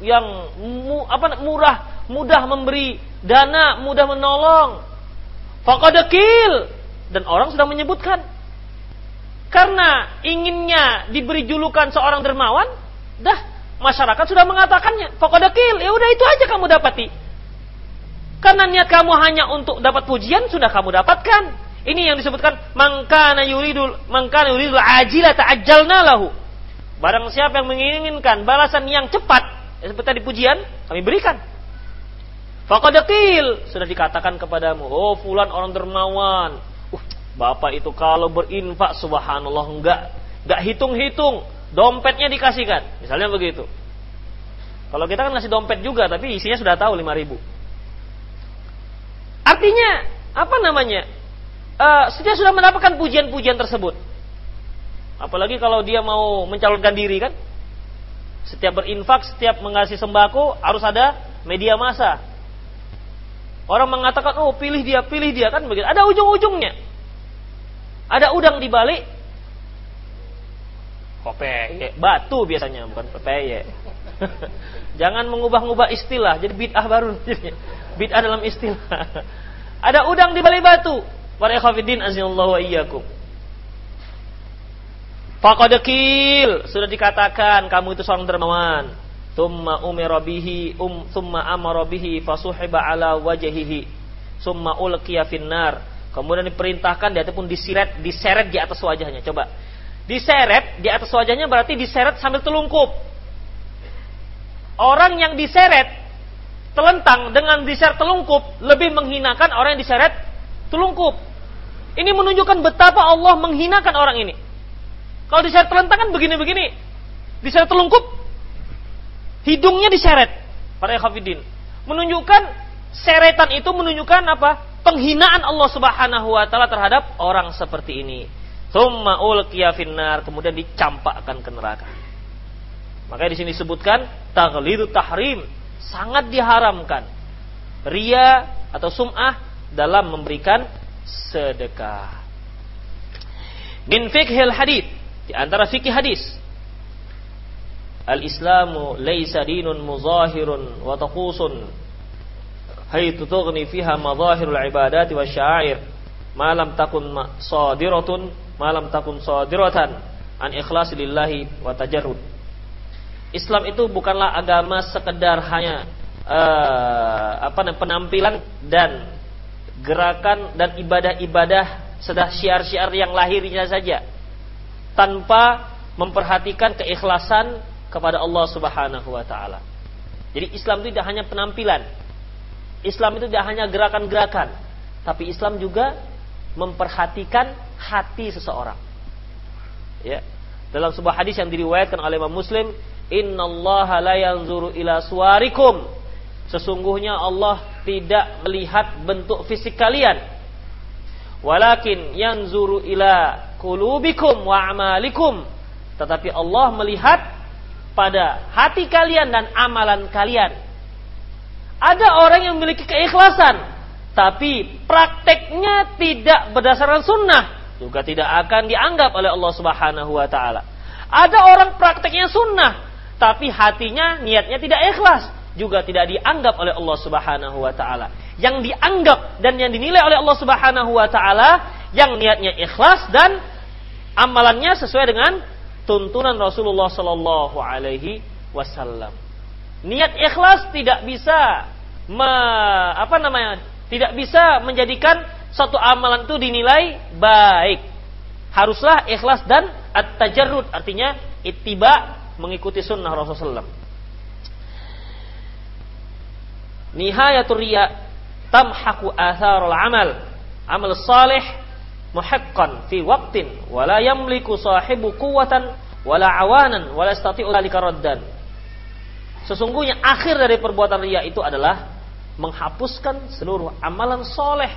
yang mu, apa murah, mudah memberi dana, mudah menolong. Faqadakil dan orang sudah menyebutkan karena inginnya diberi julukan seorang dermawan, dah Masyarakat sudah mengatakannya. Fakodakil, ya udah itu aja kamu dapati. Karena niat kamu hanya untuk dapat pujian sudah kamu dapatkan. Ini yang disebutkan mangkana yuridul mangkana yuridul ajila ta'ajjalna lahu. Barang siapa yang menginginkan balasan yang cepat, ya seperti tadi pujian, kami berikan. Fakodakil sudah dikatakan kepadamu, oh fulan orang dermawan. Bapak itu kalau berinfak subhanallah enggak enggak hitung-hitung, Dompetnya dikasihkan. Misalnya begitu. Kalau kita kan ngasih dompet juga, tapi isinya sudah tahu 5 ribu. Artinya, apa namanya? Uh, sejak sudah mendapatkan pujian-pujian tersebut. Apalagi kalau dia mau mencalonkan diri kan. Setiap berinfak, setiap mengasih sembako, harus ada media massa. Orang mengatakan, oh pilih dia, pilih dia kan begitu. Ada ujung-ujungnya. Ada udang di balik, Kopeye, batu biasanya bukan pepeye. Jangan mengubah-ubah istilah, jadi bid'ah baru. bid'ah dalam istilah. Ada udang di balik batu. Para ikhwatiddin azallahu wa sudah dikatakan kamu itu seorang dermawan. Thumma umira bihi um thumma amara fasuhiba ala wajhihi. Thumma ulqiya finnar. Kemudian diperintahkan dia pun diseret diseret di atas wajahnya. Coba Diseret di atas wajahnya berarti diseret sambil telungkup. Orang yang diseret telentang dengan diseret telungkup lebih menghinakan orang yang diseret telungkup. Ini menunjukkan betapa Allah menghinakan orang ini. Kalau diseret telentang kan begini-begini. Diseret telungkup, hidungnya diseret. Para khafidin. Menunjukkan seretan itu menunjukkan apa? Penghinaan Allah Subhanahu wa taala terhadap orang seperti ini. Thumma ulqiya finnar, kemudian dicampakkan ke neraka. Makanya di sini disebutkan taghlidu tahrim, sangat diharamkan ria atau sum'ah dalam memberikan sedekah. Min fiqhil hadith, di antara fikih hadis. Al-Islamu laisa dinun muzahirun wa taqusun haythu tughni fiha madahirul ibadati wa syair malam takun sadiratun malam takun sadiratan an ikhlas lillahi wa tajarrud. Islam itu bukanlah agama sekedar hanya uh, apa penampilan dan gerakan dan ibadah-ibadah sedah syiar-syiar yang lahirnya saja tanpa memperhatikan keikhlasan kepada Allah Subhanahu wa taala. Jadi Islam itu tidak hanya penampilan. Islam itu tidak hanya gerakan-gerakan, tapi Islam juga memperhatikan hati seseorang. Ya. Dalam sebuah hadis yang diriwayatkan oleh Imam Muslim, "Innallaha la yanzuru ila suwarikum." Sesungguhnya Allah tidak melihat bentuk fisik kalian. Walakin yanzuru ila kulubikum wa amalikum. Tetapi Allah melihat pada hati kalian dan amalan kalian. Ada orang yang memiliki keikhlasan, tapi prakteknya tidak berdasarkan sunnah juga tidak akan dianggap oleh Allah Subhanahu wa taala. Ada orang prakteknya sunnah tapi hatinya niatnya tidak ikhlas juga tidak dianggap oleh Allah Subhanahu wa taala. yang dianggap dan yang dinilai oleh Allah Subhanahu wa taala yang niatnya ikhlas dan amalannya sesuai dengan tuntunan Rasulullah sallallahu alaihi wasallam. Niat ikhlas tidak bisa me, apa namanya? tidak bisa menjadikan satu amalan itu dinilai baik. Haruslah ikhlas dan at-tajarrud artinya ittiba mengikuti sunnah Rasulullah SAW. Nihayatul riya tamhaku atharul amal. Amal salih muhaqqan fi waqtin wala yamliku sahibu quwwatan wala awanan wala istati'u dzalika raddan. Sesungguhnya akhir dari perbuatan riya itu adalah menghapuskan seluruh amalan soleh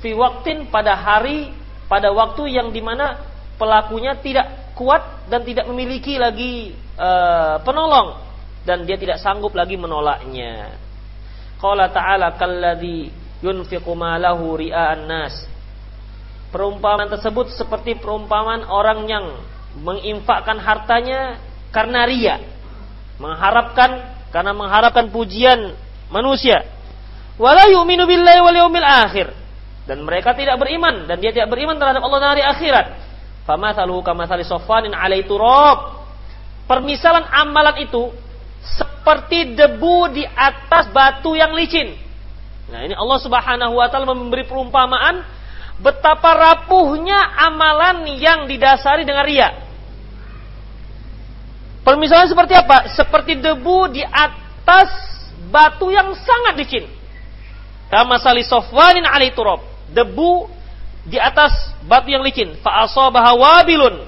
fi waktin pada hari pada waktu yang di mana pelakunya tidak kuat dan tidak memiliki lagi uh, penolong dan dia tidak sanggup lagi menolaknya. Qala ta'ala kalladzi yunfiqu malahu ria'an nas. Perumpamaan tersebut seperti perumpamaan orang yang menginfakkan hartanya karena ria. Mengharapkan karena mengharapkan pujian manusia. Wala yu'minu billahi wal akhir. Dan mereka tidak beriman dan dia tidak beriman terhadap Allah dan hari akhirat. Famathaluhu kamathali alai turab. Permisalan amalan itu seperti debu di atas batu yang licin. Nah, ini Allah Subhanahu wa taala memberi perumpamaan betapa rapuhnya amalan yang didasari dengan ria. Permisalan seperti apa? Seperti debu di atas batu yang sangat licin. Kama sali sofwanin alai turab. Debu di atas batu yang licin. Fa'asabaha wabilun.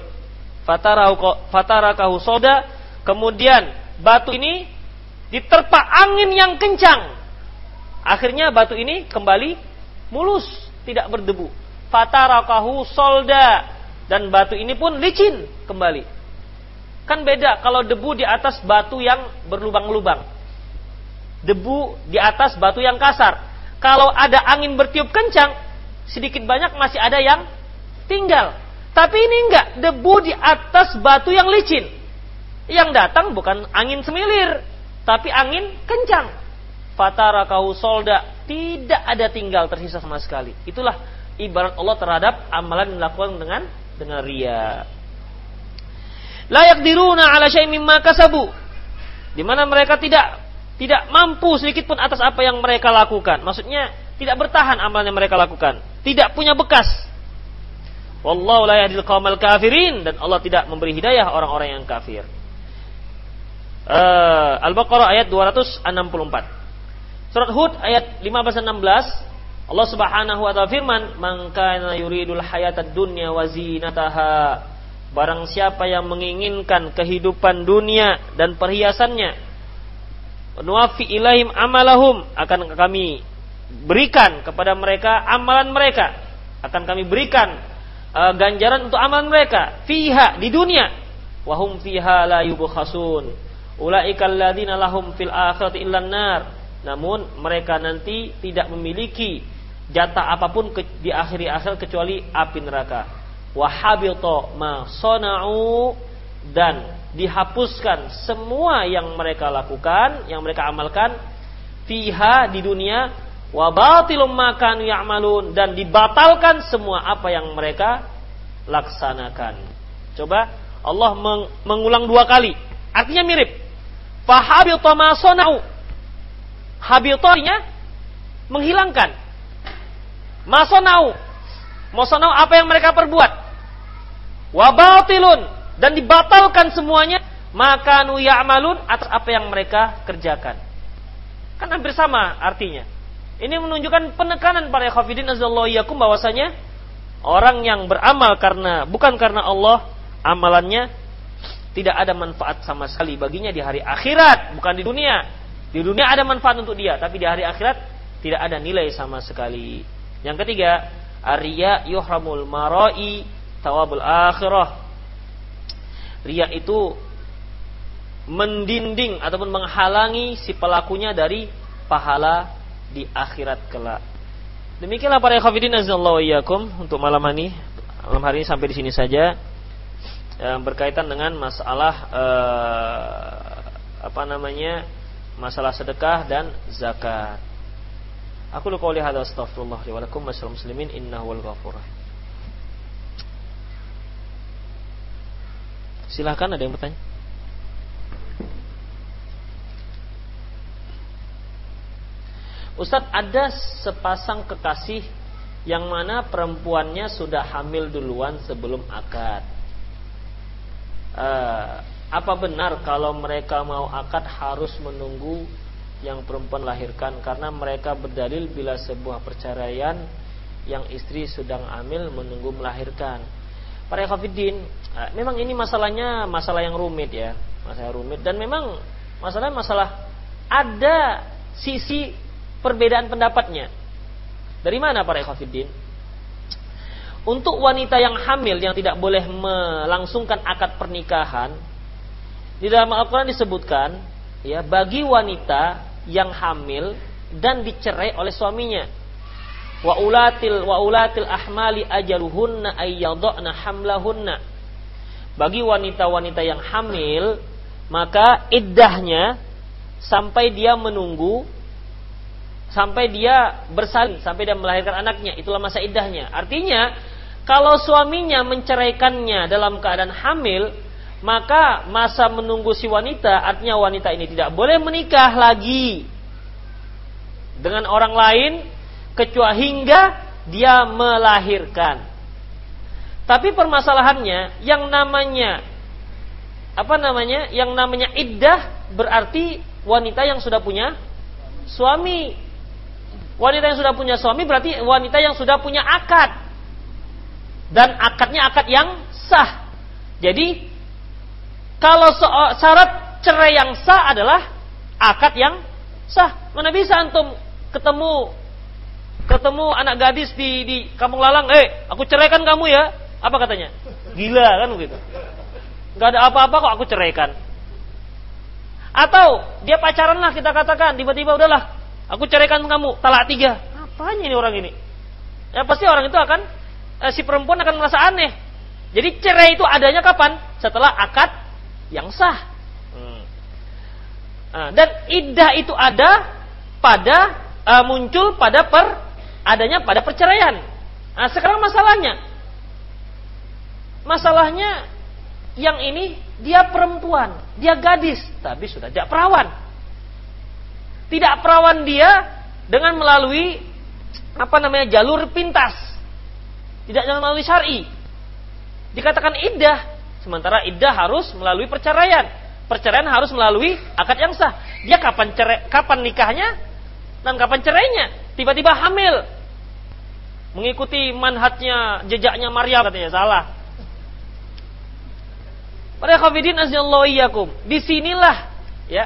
Fatarakahu soda. Kemudian batu ini diterpa angin yang kencang. Akhirnya batu ini kembali mulus, tidak berdebu. Fatarakahu solda. Dan batu ini pun licin kembali. Kan beda kalau debu di atas batu yang berlubang-lubang debu di atas batu yang kasar. Kalau ada angin bertiup kencang, sedikit banyak masih ada yang tinggal. Tapi ini enggak, debu di atas batu yang licin. Yang datang bukan angin semilir, tapi angin kencang. Fatarakahu solda, tidak ada tinggal tersisa sama sekali. Itulah ibarat Allah terhadap amalan yang dilakukan dengan dengan ria. Layak diruna ala syai'in mimma kasabu. Di mana mereka tidak tidak mampu sedikit pun atas apa yang mereka lakukan. Maksudnya tidak bertahan amal yang mereka lakukan. Tidak punya bekas. Wallahu la yahdil qaumal kafirin dan Allah tidak memberi hidayah orang-orang yang kafir. Uh, Al-Baqarah ayat 264. Surat Hud ayat 15 dan 16 Allah Subhanahu wa taala firman, "Man kana yuridul hayatad dunya wa zinataha." Barang siapa yang menginginkan kehidupan dunia dan perhiasannya, nuafi ilaihim amalahum akan kami berikan kepada mereka amalan mereka. Akan kami berikan uh, ganjaran untuk amalan mereka. Fiha di dunia. Wahum fiha la yubkhasun. Ulaikal ladzina lahum fil akhirati illan nar namun mereka nanti tidak memiliki jatah apa pun di akhir akhir kecuali api neraka wahabito ma sonau dan dihapuskan semua yang mereka lakukan, yang mereka amalkan fiha di dunia wa batilum makan ya'malun dan dibatalkan semua apa yang mereka laksanakan. Coba Allah meng mengulang dua kali. Artinya mirip. Fahabita ma sonau. Habitanya menghilangkan. Masonau. Masonau apa yang mereka perbuat. Wa batilun dan dibatalkan semuanya maka nu ya'malun atas apa yang mereka kerjakan. Kan hampir sama artinya. Ini menunjukkan penekanan para khafidin azallahu yakum bahwasanya orang yang beramal karena bukan karena Allah amalannya tidak ada manfaat sama sekali baginya di hari akhirat, bukan di dunia. Di dunia ada manfaat untuk dia, tapi di hari akhirat tidak ada nilai sama sekali. Yang ketiga, arya yuhramul marai tawabul akhirah Ria itu mendinding ataupun menghalangi si pelakunya dari pahala di akhirat kelak. Demikianlah para khafidin azallahu iyyakum untuk malam ini. Malam hari ini sampai di sini saja. Yang berkaitan dengan masalah eh, apa namanya? masalah sedekah dan zakat. Aku lu qouli hadza astaghfirullah li wa lakum muslimin Silahkan ada yang bertanya. Ustadz ada sepasang kekasih yang mana perempuannya sudah hamil duluan sebelum akad. Uh, apa benar kalau mereka mau akad harus menunggu yang perempuan lahirkan karena mereka berdalil bila sebuah perceraian yang istri sedang hamil menunggu melahirkan. Para Khafidin, uh, memang ini masalahnya masalah yang rumit ya, masalah rumit dan memang masalah masalah ada sisi perbedaan pendapatnya. Dari mana para ikhwatiddin? Untuk wanita yang hamil yang tidak boleh melangsungkan akad pernikahan, di dalam Al-Quran disebutkan, ya bagi wanita yang hamil dan dicerai oleh suaminya. Wa ulatil wa ulatil ahmali ajaluhunna ayyadna hamlahunna. Bagi wanita-wanita yang hamil, maka iddahnya sampai dia menunggu sampai dia bersalin, sampai dia melahirkan anaknya, itulah masa iddahnya. Artinya, kalau suaminya menceraikannya dalam keadaan hamil, maka masa menunggu si wanita, artinya wanita ini tidak boleh menikah lagi dengan orang lain kecuali hingga dia melahirkan. Tapi permasalahannya yang namanya apa namanya? Yang namanya iddah berarti wanita yang sudah punya suami. Wanita yang sudah punya suami berarti wanita yang sudah punya akad. Dan akadnya akad yang sah. Jadi kalau syarat cerai yang sah adalah akad yang sah. Mana bisa antum ketemu ketemu anak gadis di di Kampung Lalang, "Eh, aku ceraikan kamu ya." Apa katanya? Gila kan begitu. Gak ada apa-apa kok aku ceraikan. Atau dia pacaran lah kita katakan, tiba-tiba udahlah Aku ceraikan kamu, talak tiga. Apanya ini orang ini? Ya pasti orang itu akan, eh, si perempuan akan merasa aneh. Jadi cerai itu adanya kapan? Setelah akad yang sah. Hmm. Nah, dan iddah itu ada pada uh, muncul pada per adanya pada perceraian. Nah, sekarang masalahnya, masalahnya yang ini dia perempuan, dia gadis, tapi sudah tidak perawan tidak perawan dia dengan melalui apa namanya jalur pintas. Tidak dengan melalui syar'i. Dikatakan iddah, sementara iddah harus melalui perceraian. Perceraian harus melalui akad yang sah. Dia kapan cerai, kapan nikahnya dan kapan cerainya? Tiba-tiba hamil. Mengikuti manhatnya, jejaknya Maryam katanya salah. Pada khafidin asyallahu iyyakum. Di sinilah ya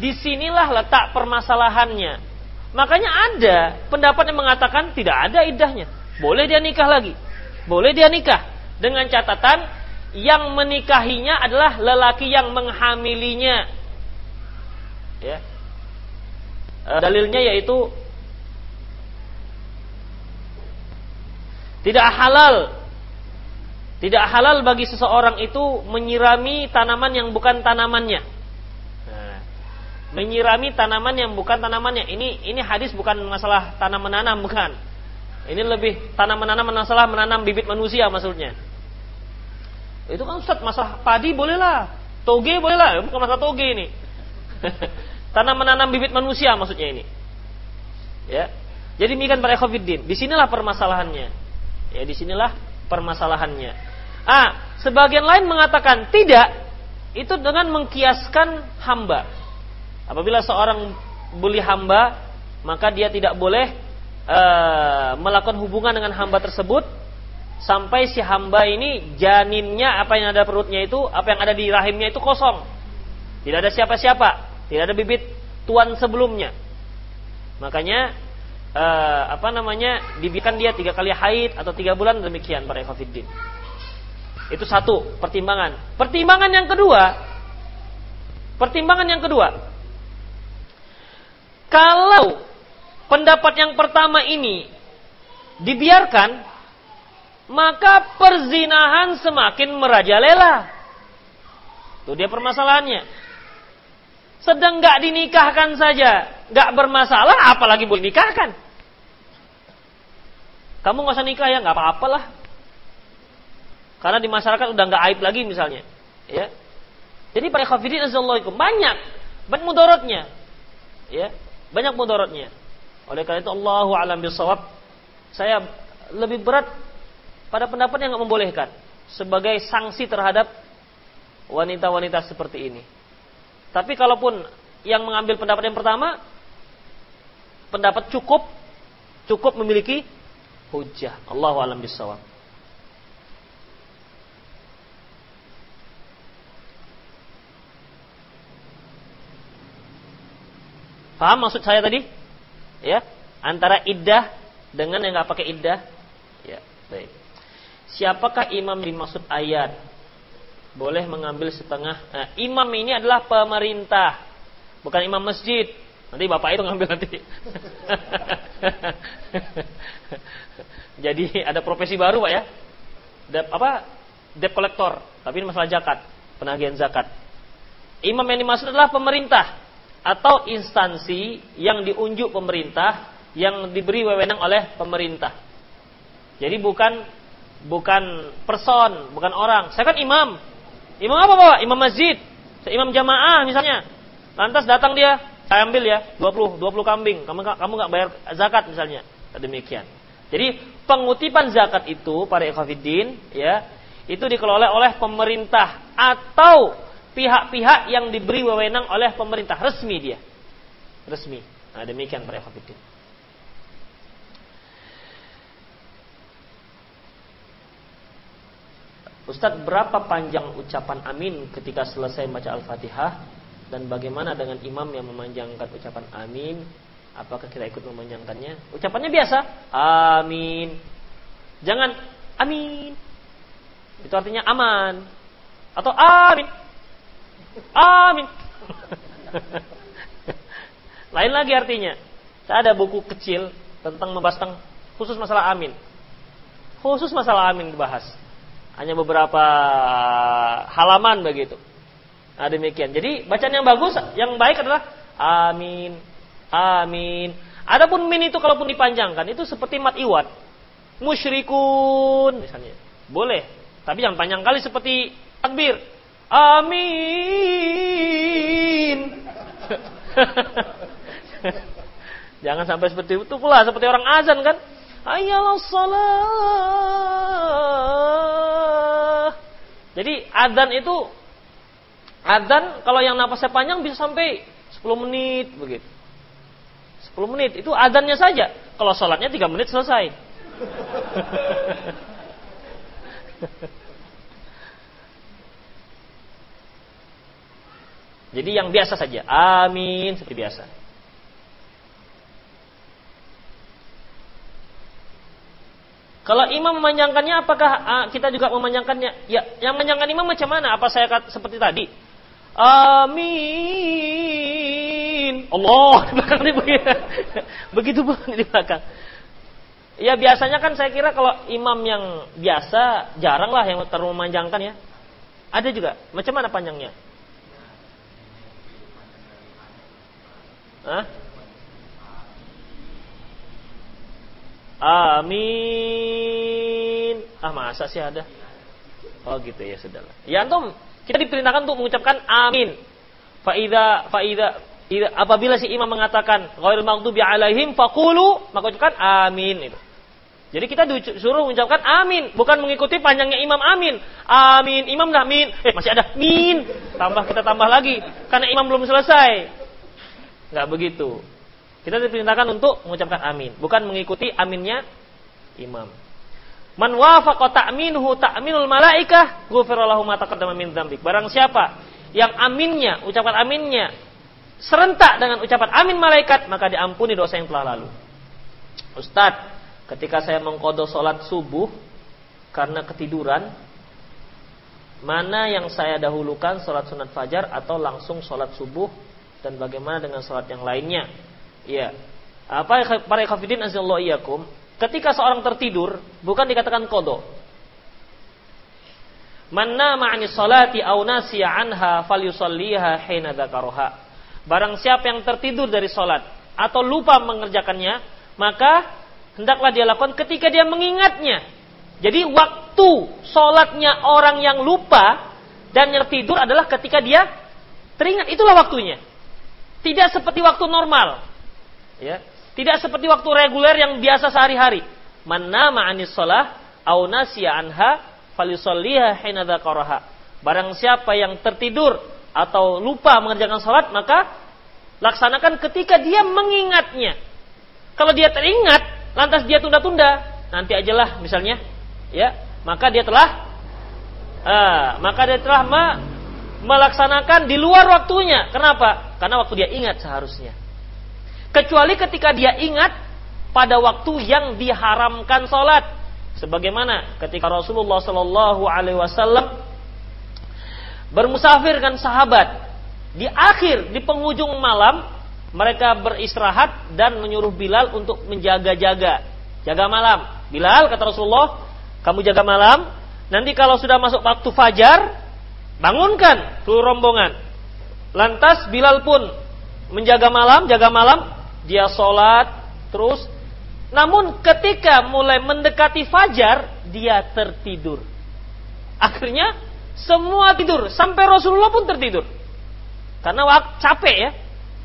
Di sinilah letak permasalahannya. Makanya ada pendapat yang mengatakan tidak ada idahnya. Boleh dia nikah lagi. Boleh dia nikah. Dengan catatan yang menikahinya adalah lelaki yang menghamilinya. Ya. Dalilnya yaitu tidak halal tidak halal bagi seseorang itu menyirami tanaman yang bukan tanamannya menyirami tanaman yang bukan tanamannya. Ini ini hadis bukan masalah tanam menanam bukan. Ini lebih tanam menanam masalah menanam bibit manusia maksudnya. Itu kan Ustaz masalah padi bolehlah, toge bolehlah, bukan masalah toge ini. tanam menanam bibit manusia maksudnya ini. Ya. Jadi demikian para ikhwatiddin. Di sinilah permasalahannya. Ya, di sinilah permasalahannya. Ah, sebagian lain mengatakan tidak. Itu dengan mengkiaskan hamba. Apabila seorang bully hamba, maka dia tidak boleh uh, melakukan hubungan dengan hamba tersebut sampai si hamba ini janinnya apa yang ada perutnya itu, apa yang ada di rahimnya itu kosong. Tidak ada siapa-siapa, tidak ada bibit tuan sebelumnya. Makanya uh, apa namanya dibiarkan dia tiga kali haid atau tiga bulan demikian para ikhwatiddin. Itu satu pertimbangan. Pertimbangan yang kedua, pertimbangan yang kedua, kalau pendapat yang pertama ini dibiarkan, maka perzinahan semakin merajalela. Itu dia permasalahannya. Sedang nggak dinikahkan saja, nggak bermasalah, apalagi boleh nikahkan. Kamu nggak usah nikah ya, nggak apa-apalah. Karena di masyarakat udah nggak aib lagi misalnya. Ya. Jadi para khafidin azallahu banyak banyak mudorotnya. Ya, banyak mudorotnya. Oleh karena itu Allahu alam bisawab. Saya lebih berat pada pendapat yang nggak membolehkan sebagai sanksi terhadap wanita-wanita seperti ini. Tapi kalaupun yang mengambil pendapat yang pertama, pendapat cukup cukup memiliki hujah. Allahu alam bisawab. Paham maksud saya tadi? Ya, antara iddah dengan yang nggak pakai iddah. Ya, baik. Siapakah imam dimaksud ayat? Boleh mengambil setengah. Nah, imam ini adalah pemerintah, bukan imam masjid. Nanti bapak itu ngambil nanti. Jadi ada profesi baru pak ya. Dep, apa? Debt collector. Tapi ini masalah zakat, penagihan zakat. Imam yang dimaksud adalah pemerintah atau instansi yang diunjuk pemerintah yang diberi wewenang oleh pemerintah. Jadi bukan bukan person, bukan orang. Saya kan imam. Imam apa Bapak? Imam masjid. Saya imam jamaah misalnya. Lantas datang dia, saya ambil ya 20 20 kambing. Kamu kamu nggak bayar zakat misalnya. Demikian. Jadi pengutipan zakat itu para ikhwatiddin ya, itu dikelola oleh pemerintah atau pihak-pihak yang diberi wewenang oleh pemerintah resmi dia. Resmi. Nah, demikian para hafidin. Ustadz, berapa panjang ucapan amin ketika selesai baca Al-Fatihah dan bagaimana dengan imam yang memanjangkan ucapan amin? Apakah kita ikut memanjangkannya? Ucapannya biasa, amin. Jangan amin. Itu artinya aman. Atau amin. Amin. Lain lagi artinya. Saya ada buku kecil tentang membahas tentang khusus masalah amin. Khusus masalah amin dibahas. Hanya beberapa halaman begitu. Nah demikian. Jadi bacaan yang bagus, yang baik adalah amin, amin. Adapun min itu kalaupun dipanjangkan itu seperti mat iwat. Musyrikun misalnya. Boleh. Tapi jangan panjang kali seperti takbir. Amin. Jangan sampai seperti itu pula, seperti orang azan kan. Ayalah salah. Jadi adzan itu adzan kalau yang napasnya panjang bisa sampai 10 menit begitu. 10 menit itu adzannya saja. Kalau sholatnya 3 menit selesai. Jadi yang biasa saja. Amin seperti biasa. Kalau imam memanjangkannya, apakah ah, kita juga memanjangkannya? Ya, yang memanjangkan imam macam mana? Apa saya seperti tadi? Amin. Allah di belakang ini begitu. Begitu di belakang. Ya biasanya kan saya kira kalau imam yang biasa jarang lah yang terlalu memanjangkan ya. Ada juga. Macam mana panjangnya? Hah? Amin. Ah masa sih ada? Oh gitu ya sudahlah. Ya antum kita diperintahkan untuk mengucapkan amin. Faida faida apabila si imam mengatakan ghairil maghdubi alaihim faqulu maka ucapkan amin itu. Jadi kita disuruh mengucapkan amin, bukan mengikuti panjangnya imam amin. Amin, imam dah amin. Eh masih ada min. Tambah kita tambah lagi karena imam belum selesai. Nggak begitu. Kita diperintahkan untuk mengucapkan amin, bukan mengikuti aminnya imam. Man wafaqa ta'minuhu ta'minul malaikah, ghufira lahu ma taqaddama min dzambik. Barang siapa yang aminnya, ucapan aminnya serentak dengan ucapan amin malaikat, maka diampuni dosa yang telah lalu. Ustadz, ketika saya mengkodo sholat subuh karena ketiduran, mana yang saya dahulukan sholat sunat fajar atau langsung sholat subuh dan bagaimana dengan sholat yang lainnya. Ya. Apa para ikhafidin azallahu iyyakum, ketika seorang tertidur bukan dikatakan kodo. Manna ma'ani salati anha falyusalliha hina dzakaraha. Barang siapa yang tertidur dari salat atau lupa mengerjakannya, maka hendaklah dia lakukan ketika dia mengingatnya. Jadi waktu sholatnya orang yang lupa dan yang tidur adalah ketika dia teringat. Itulah waktunya. Tidak seperti waktu normal. Ya. Tidak seperti waktu reguler yang biasa sehari-hari. Man nama anis au nasiya anha falisolliha hina Barang siapa yang tertidur atau lupa mengerjakan sholat maka laksanakan ketika dia mengingatnya. Kalau dia teringat, lantas dia tunda-tunda, nanti ajalah misalnya, ya, maka dia telah, uh, maka dia telah me melaksanakan di luar waktunya. Kenapa? Karena waktu dia ingat seharusnya. Kecuali ketika dia ingat pada waktu yang diharamkan sholat, sebagaimana ketika Rasulullah Shallallahu Alaihi Wasallam bermusafir dengan sahabat di akhir di penghujung malam mereka beristirahat dan menyuruh Bilal untuk menjaga-jaga. Jaga malam. Bilal kata Rasulullah kamu jaga malam nanti kalau sudah masuk waktu fajar bangunkan seluruh rombongan. Lantas Bilal pun menjaga malam jaga malam dia sholat terus namun ketika mulai mendekati fajar dia tertidur akhirnya semua tidur, sampai Rasulullah pun tertidur. Karena waktu capek ya,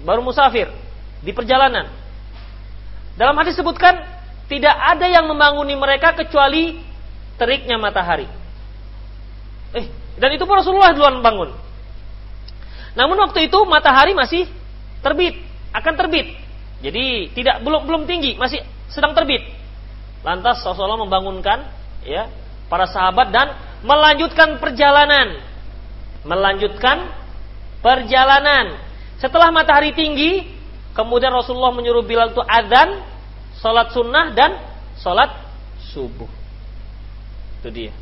baru musafir di perjalanan. Dalam hadis sebutkan tidak ada yang membanguni mereka kecuali teriknya matahari. Eh, dan itu pun Rasulullah duluan bangun. Namun waktu itu matahari masih terbit, akan terbit. Jadi tidak belum belum tinggi, masih sedang terbit. Lantas Rasulullah membangunkan ya para sahabat dan melanjutkan perjalanan. Melanjutkan perjalanan. Setelah matahari tinggi, kemudian Rasulullah menyuruh Bilal itu adzan, salat sunnah dan salat subuh. Itu dia.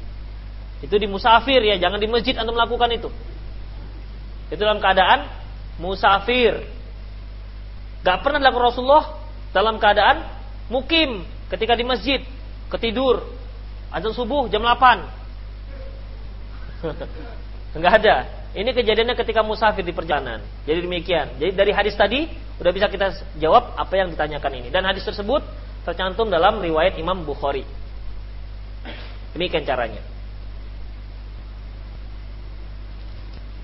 Itu di musafir ya, jangan di masjid Anda melakukan itu. Itu dalam keadaan musafir. Gak pernah dilakukan Rasulullah dalam keadaan mukim ketika di masjid, ketidur, azan subuh jam 8. Enggak ada. Ini kejadiannya ketika musafir di perjalanan. Jadi demikian. Jadi dari hadis tadi udah bisa kita jawab apa yang ditanyakan ini. Dan hadis tersebut tercantum dalam riwayat Imam Bukhari. Demikian caranya.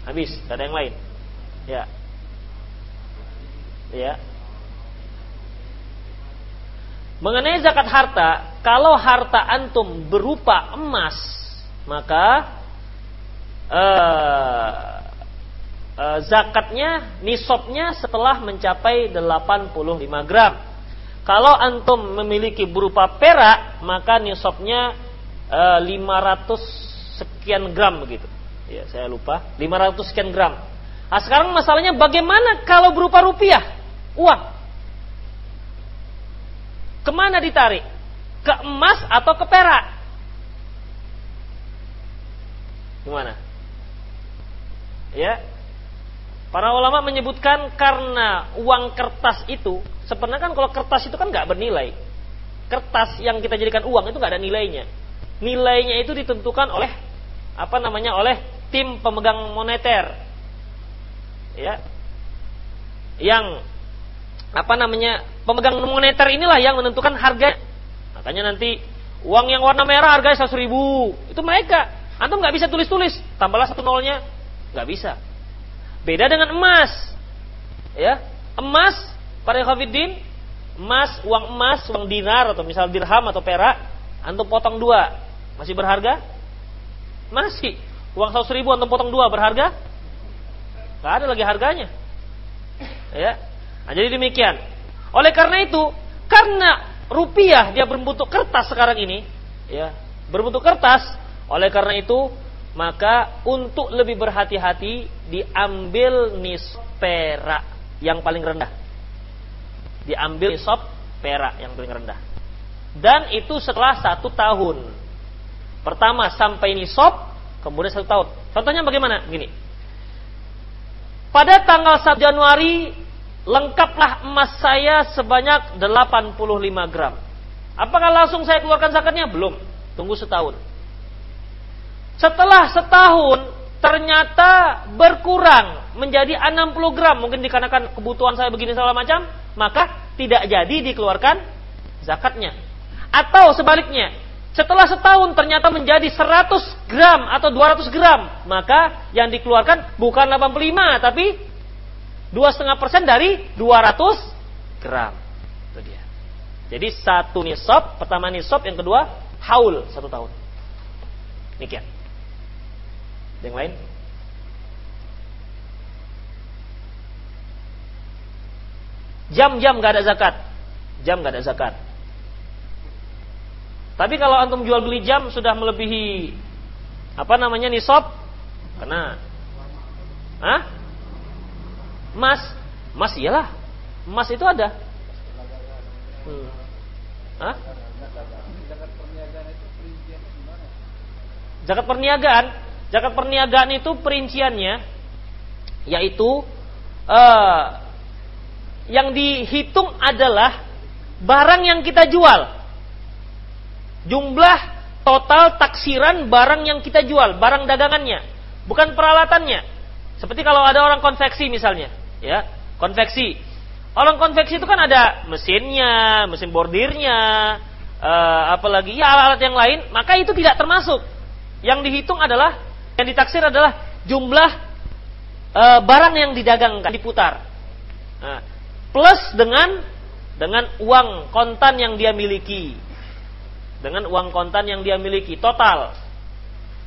Habis, ada yang lain. Ya. Ya. Mengenai zakat harta, kalau harta antum berupa emas, maka uh, uh, zakatnya nisabnya setelah mencapai 85 gram. Kalau antum memiliki berupa perak, maka nisabnya uh, eh, 500 sekian gram begitu. Ya, saya lupa. 500 sekian gram. Nah, sekarang masalahnya bagaimana kalau berupa rupiah, uang? Ke mana ditarik? Ke emas atau ke perak? Gimana? Ya. Para ulama menyebutkan karena uang kertas itu, sebenarnya kan kalau kertas itu kan nggak bernilai. Kertas yang kita jadikan uang itu nggak ada nilainya. Nilainya itu ditentukan oleh apa namanya oleh tim pemegang moneter. Ya. Yang apa namanya pemegang moneter inilah yang menentukan harga. Makanya nanti uang yang warna merah harganya seratus ribu itu mereka. Antum nggak bisa tulis-tulis, tambahlah satu nolnya, nggak bisa. Beda dengan emas. Ya, emas pada Khafiddin, emas, uang emas, uang dinar atau misal dirham atau perak, antum potong dua, masih berharga? Masih. Uang seratus ribu antum potong dua berharga? Gak ada lagi harganya. Ya. Nah, jadi demikian. Oleh karena itu, karena rupiah dia berbentuk kertas sekarang ini, ya, berbentuk kertas, oleh karena itu maka untuk lebih berhati-hati diambil nisab perak yang paling rendah. Diambil nisab perak yang paling rendah. Dan itu setelah satu tahun. Pertama sampai nisab, kemudian satu tahun. Contohnya bagaimana? Gini. Pada tanggal 1 Januari lengkaplah emas saya sebanyak 85 gram. Apakah langsung saya keluarkan zakatnya? Belum. Tunggu setahun. Setelah setahun ternyata berkurang menjadi 60 gram mungkin dikarenakan kebutuhan saya begini segala macam maka tidak jadi dikeluarkan zakatnya Atau sebaliknya, setelah setahun ternyata menjadi 100 gram atau 200 gram, maka yang dikeluarkan bukan 85 tapi 2,5% dari 200 gram. Itu dia. Jadi satu nisab, pertama nisab, yang kedua haul satu tahun. Demikian. Yang lain? Jam-jam gak ada zakat. Jam gak ada zakat. Tapi kalau antum jual beli jam sudah melebihi apa namanya nisab, karena Hah? Emas, emas iyalah. Emas itu ada. Hmm. Hah? Perniagaan, zakat perniagaan itu perinciannya yaitu uh, yang dihitung adalah barang yang kita jual. Jumlah total taksiran barang yang kita jual, barang dagangannya, bukan peralatannya. Seperti kalau ada orang konveksi misalnya, ya, konveksi. Orang konveksi itu kan ada mesinnya, mesin bordirnya, uh, apalagi ya alat-alat yang lain, maka itu tidak termasuk yang dihitung adalah yang ditaksir adalah jumlah e, barang yang didagangkan diputar. Nah, plus dengan dengan uang kontan yang dia miliki. Dengan uang kontan yang dia miliki total.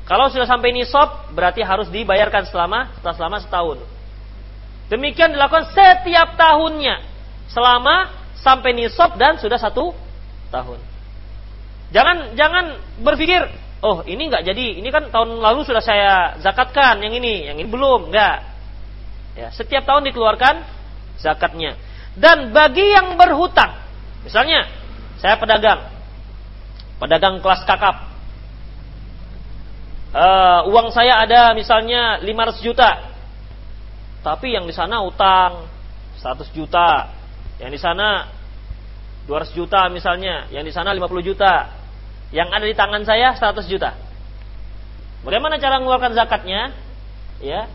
Kalau sudah sampai nisab berarti harus dibayarkan selama selama setahun. Demikian dilakukan setiap tahunnya. Selama sampai nisab dan sudah satu tahun. Jangan jangan berpikir oh ini nggak jadi, ini kan tahun lalu sudah saya zakatkan, yang ini, yang ini belum, nggak. Ya, setiap tahun dikeluarkan zakatnya. Dan bagi yang berhutang, misalnya saya pedagang, pedagang kelas kakap, uh, uang saya ada misalnya 500 juta, tapi yang di sana utang 100 juta, yang di sana 200 juta misalnya, yang di sana 50 juta, yang ada di tangan saya 100 juta. Bagaimana cara mengeluarkan zakatnya? Ya,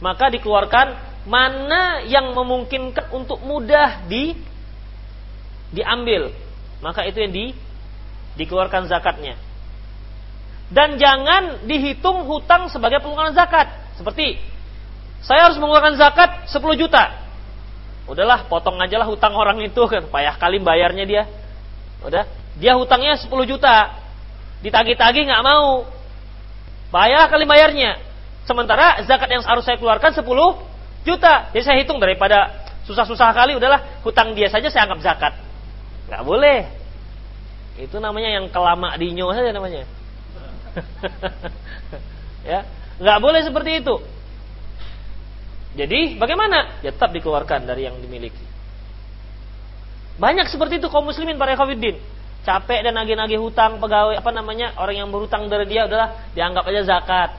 maka dikeluarkan mana yang memungkinkan untuk mudah di diambil. Maka itu yang di dikeluarkan zakatnya. Dan jangan dihitung hutang sebagai pengeluaran zakat. Seperti saya harus mengeluarkan zakat 10 juta. Udahlah, potong aja lah hutang orang itu kan payah kali bayarnya dia. Udah, dia hutangnya 10 juta. Ditagi-tagi nggak mau. Bayar kali bayarnya. Sementara zakat yang harus saya keluarkan 10 juta. Jadi saya hitung daripada susah-susah kali udahlah hutang dia saja saya anggap zakat. Nggak boleh. Itu namanya yang kelama dinyo saja namanya. ya, nggak boleh seperti itu. Jadi bagaimana? Ya tetap dikeluarkan dari yang dimiliki. Banyak seperti itu kaum muslimin para kafirin capek dan nagih-nagih hutang pegawai apa namanya orang yang berhutang dari dia adalah dianggap aja zakat.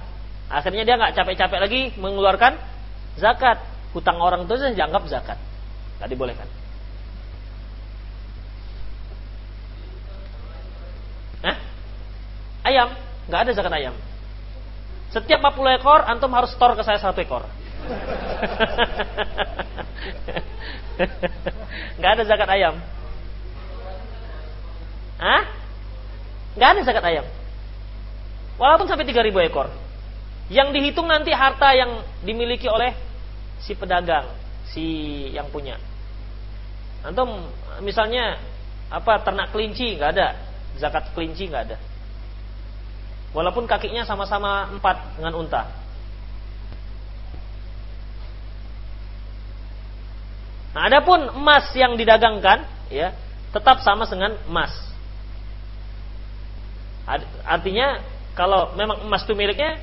Akhirnya dia nggak capek-capek lagi mengeluarkan zakat. Hutang orang itu saja dianggap zakat. Nggak dibolehkan. Hah? ayam? Nggak ada zakat ayam. Setiap 40 ekor antum harus store ke saya satu ekor nggak ada zakat ayam Hah? Gak ada zakat ayam. Walaupun sampai 3000 ekor. Yang dihitung nanti harta yang dimiliki oleh si pedagang, si yang punya. Antum misalnya apa ternak kelinci nggak ada, zakat kelinci nggak ada. Walaupun kakinya sama-sama empat dengan unta. Nah, adapun emas yang didagangkan, ya, tetap sama dengan emas. Artinya kalau memang emas itu miliknya,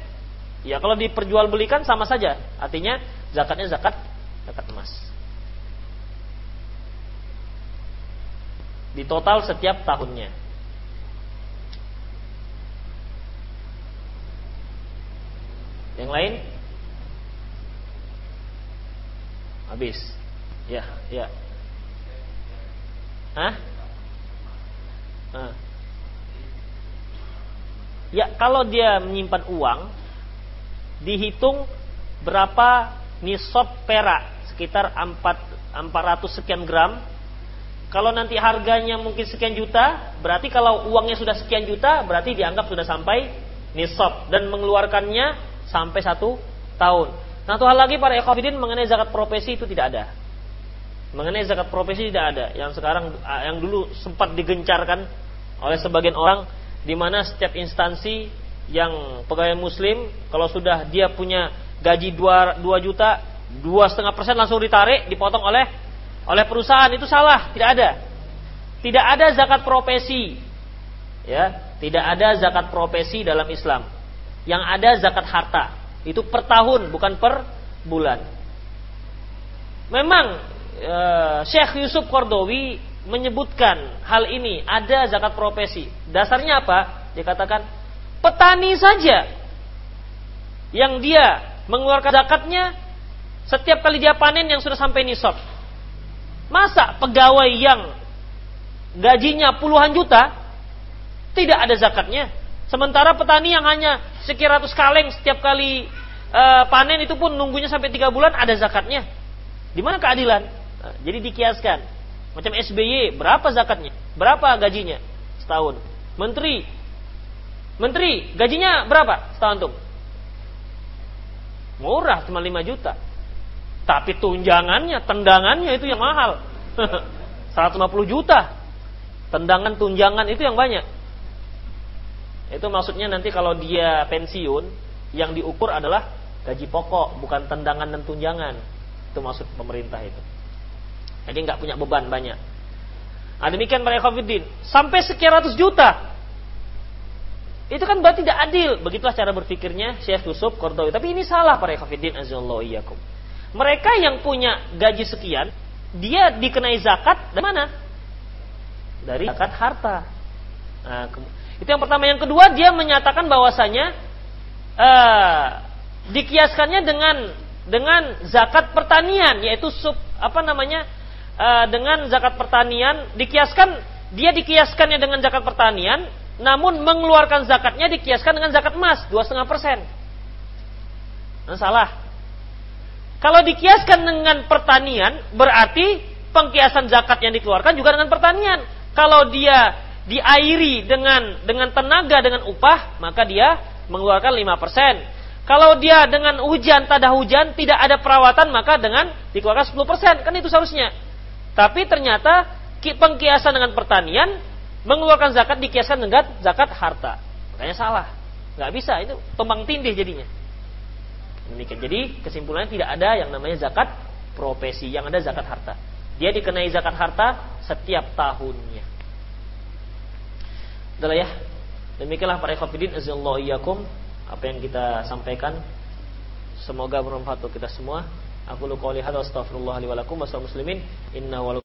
ya kalau diperjualbelikan sama saja. Artinya zakatnya zakat zakat emas. Di total setiap tahunnya. Yang lain? Habis. Ya, ya. Hah? Hah? Ya kalau dia menyimpan uang dihitung berapa nisab perak sekitar 4, 400 sekian gram Kalau nanti harganya mungkin sekian juta, berarti kalau uangnya sudah sekian juta, berarti dianggap sudah sampai nisab dan mengeluarkannya sampai satu tahun. Nah, satu hal lagi para ikhwafidin mengenai zakat profesi itu tidak ada. Mengenai zakat profesi tidak ada. Yang sekarang yang dulu sempat digencarkan oleh sebagian orang di mana setiap instansi yang pegawai muslim kalau sudah dia punya gaji 2, 2 juta dua setengah persen langsung ditarik dipotong oleh oleh perusahaan. Itu salah. Tidak ada. Tidak ada zakat profesi. Ya tidak ada zakat profesi dalam Islam. Yang ada zakat harta. Itu per tahun bukan per bulan. Memang e, Syekh Yusuf Kordowi menyebutkan hal ini ada zakat profesi dasarnya apa dikatakan petani saja yang dia mengeluarkan zakatnya setiap kali dia panen yang sudah sampai nisab. Masa pegawai yang gajinya puluhan juta tidak ada zakatnya? Sementara petani yang hanya sekian ratus kaleng setiap kali e, panen itu pun nunggunya sampai tiga bulan ada zakatnya. Di mana keadilan? Jadi dikiaskan. Macam SBY berapa zakatnya? Berapa gajinya setahun? Menteri Menteri gajinya berapa setahun tuh? Murah cuma 5 juta. Tapi tunjangannya, tendangannya itu yang mahal. 150 juta. Tendangan tunjangan itu yang banyak. Itu maksudnya nanti kalau dia pensiun, yang diukur adalah gaji pokok, bukan tendangan dan tunjangan. Itu maksud pemerintah itu. Jadi nggak punya beban banyak. Nah, demikian para Khofiddin. Sampai sekian ratus juta. Itu kan berarti tidak adil. Begitulah cara berpikirnya Syekh Yusuf Kordowi. Tapi ini salah para iyyakum. Mereka yang punya gaji sekian, dia dikenai zakat dari mana? Dari zakat harta. Nah, itu yang pertama. Yang kedua, dia menyatakan bahwasanya uh, dikiaskannya dengan dengan zakat pertanian, yaitu sub apa namanya uh, dengan zakat pertanian dikiaskan dia dikiaskannya dengan zakat pertanian, namun mengeluarkan zakatnya dikiaskan dengan zakat emas dua setengah persen. Nah, salah. Kalau dikiaskan dengan pertanian, berarti pengkiasan zakat yang dikeluarkan juga dengan pertanian. Kalau dia diairi dengan dengan tenaga dengan upah, maka dia mengeluarkan 5%. Kalau dia dengan hujan, tada hujan, tidak ada perawatan, maka dengan dikeluarkan 10%. Kan itu seharusnya. Tapi ternyata pengkiasan dengan pertanian, mengeluarkan zakat dikiaskan dengan zakat harta. Makanya salah. Nggak bisa, itu tumbang tindih jadinya. Demikian. Jadi kesimpulannya tidak ada yang namanya zakat profesi, yang ada zakat harta. Dia dikenai zakat harta setiap tahunnya. Adalah ya. Demikianlah para ikhwatiddin azallahu apa yang kita sampaikan semoga bermanfaat untuk kita semua. Aku lu qouli hadza astaghfirullah li wa lakum muslimin. Inna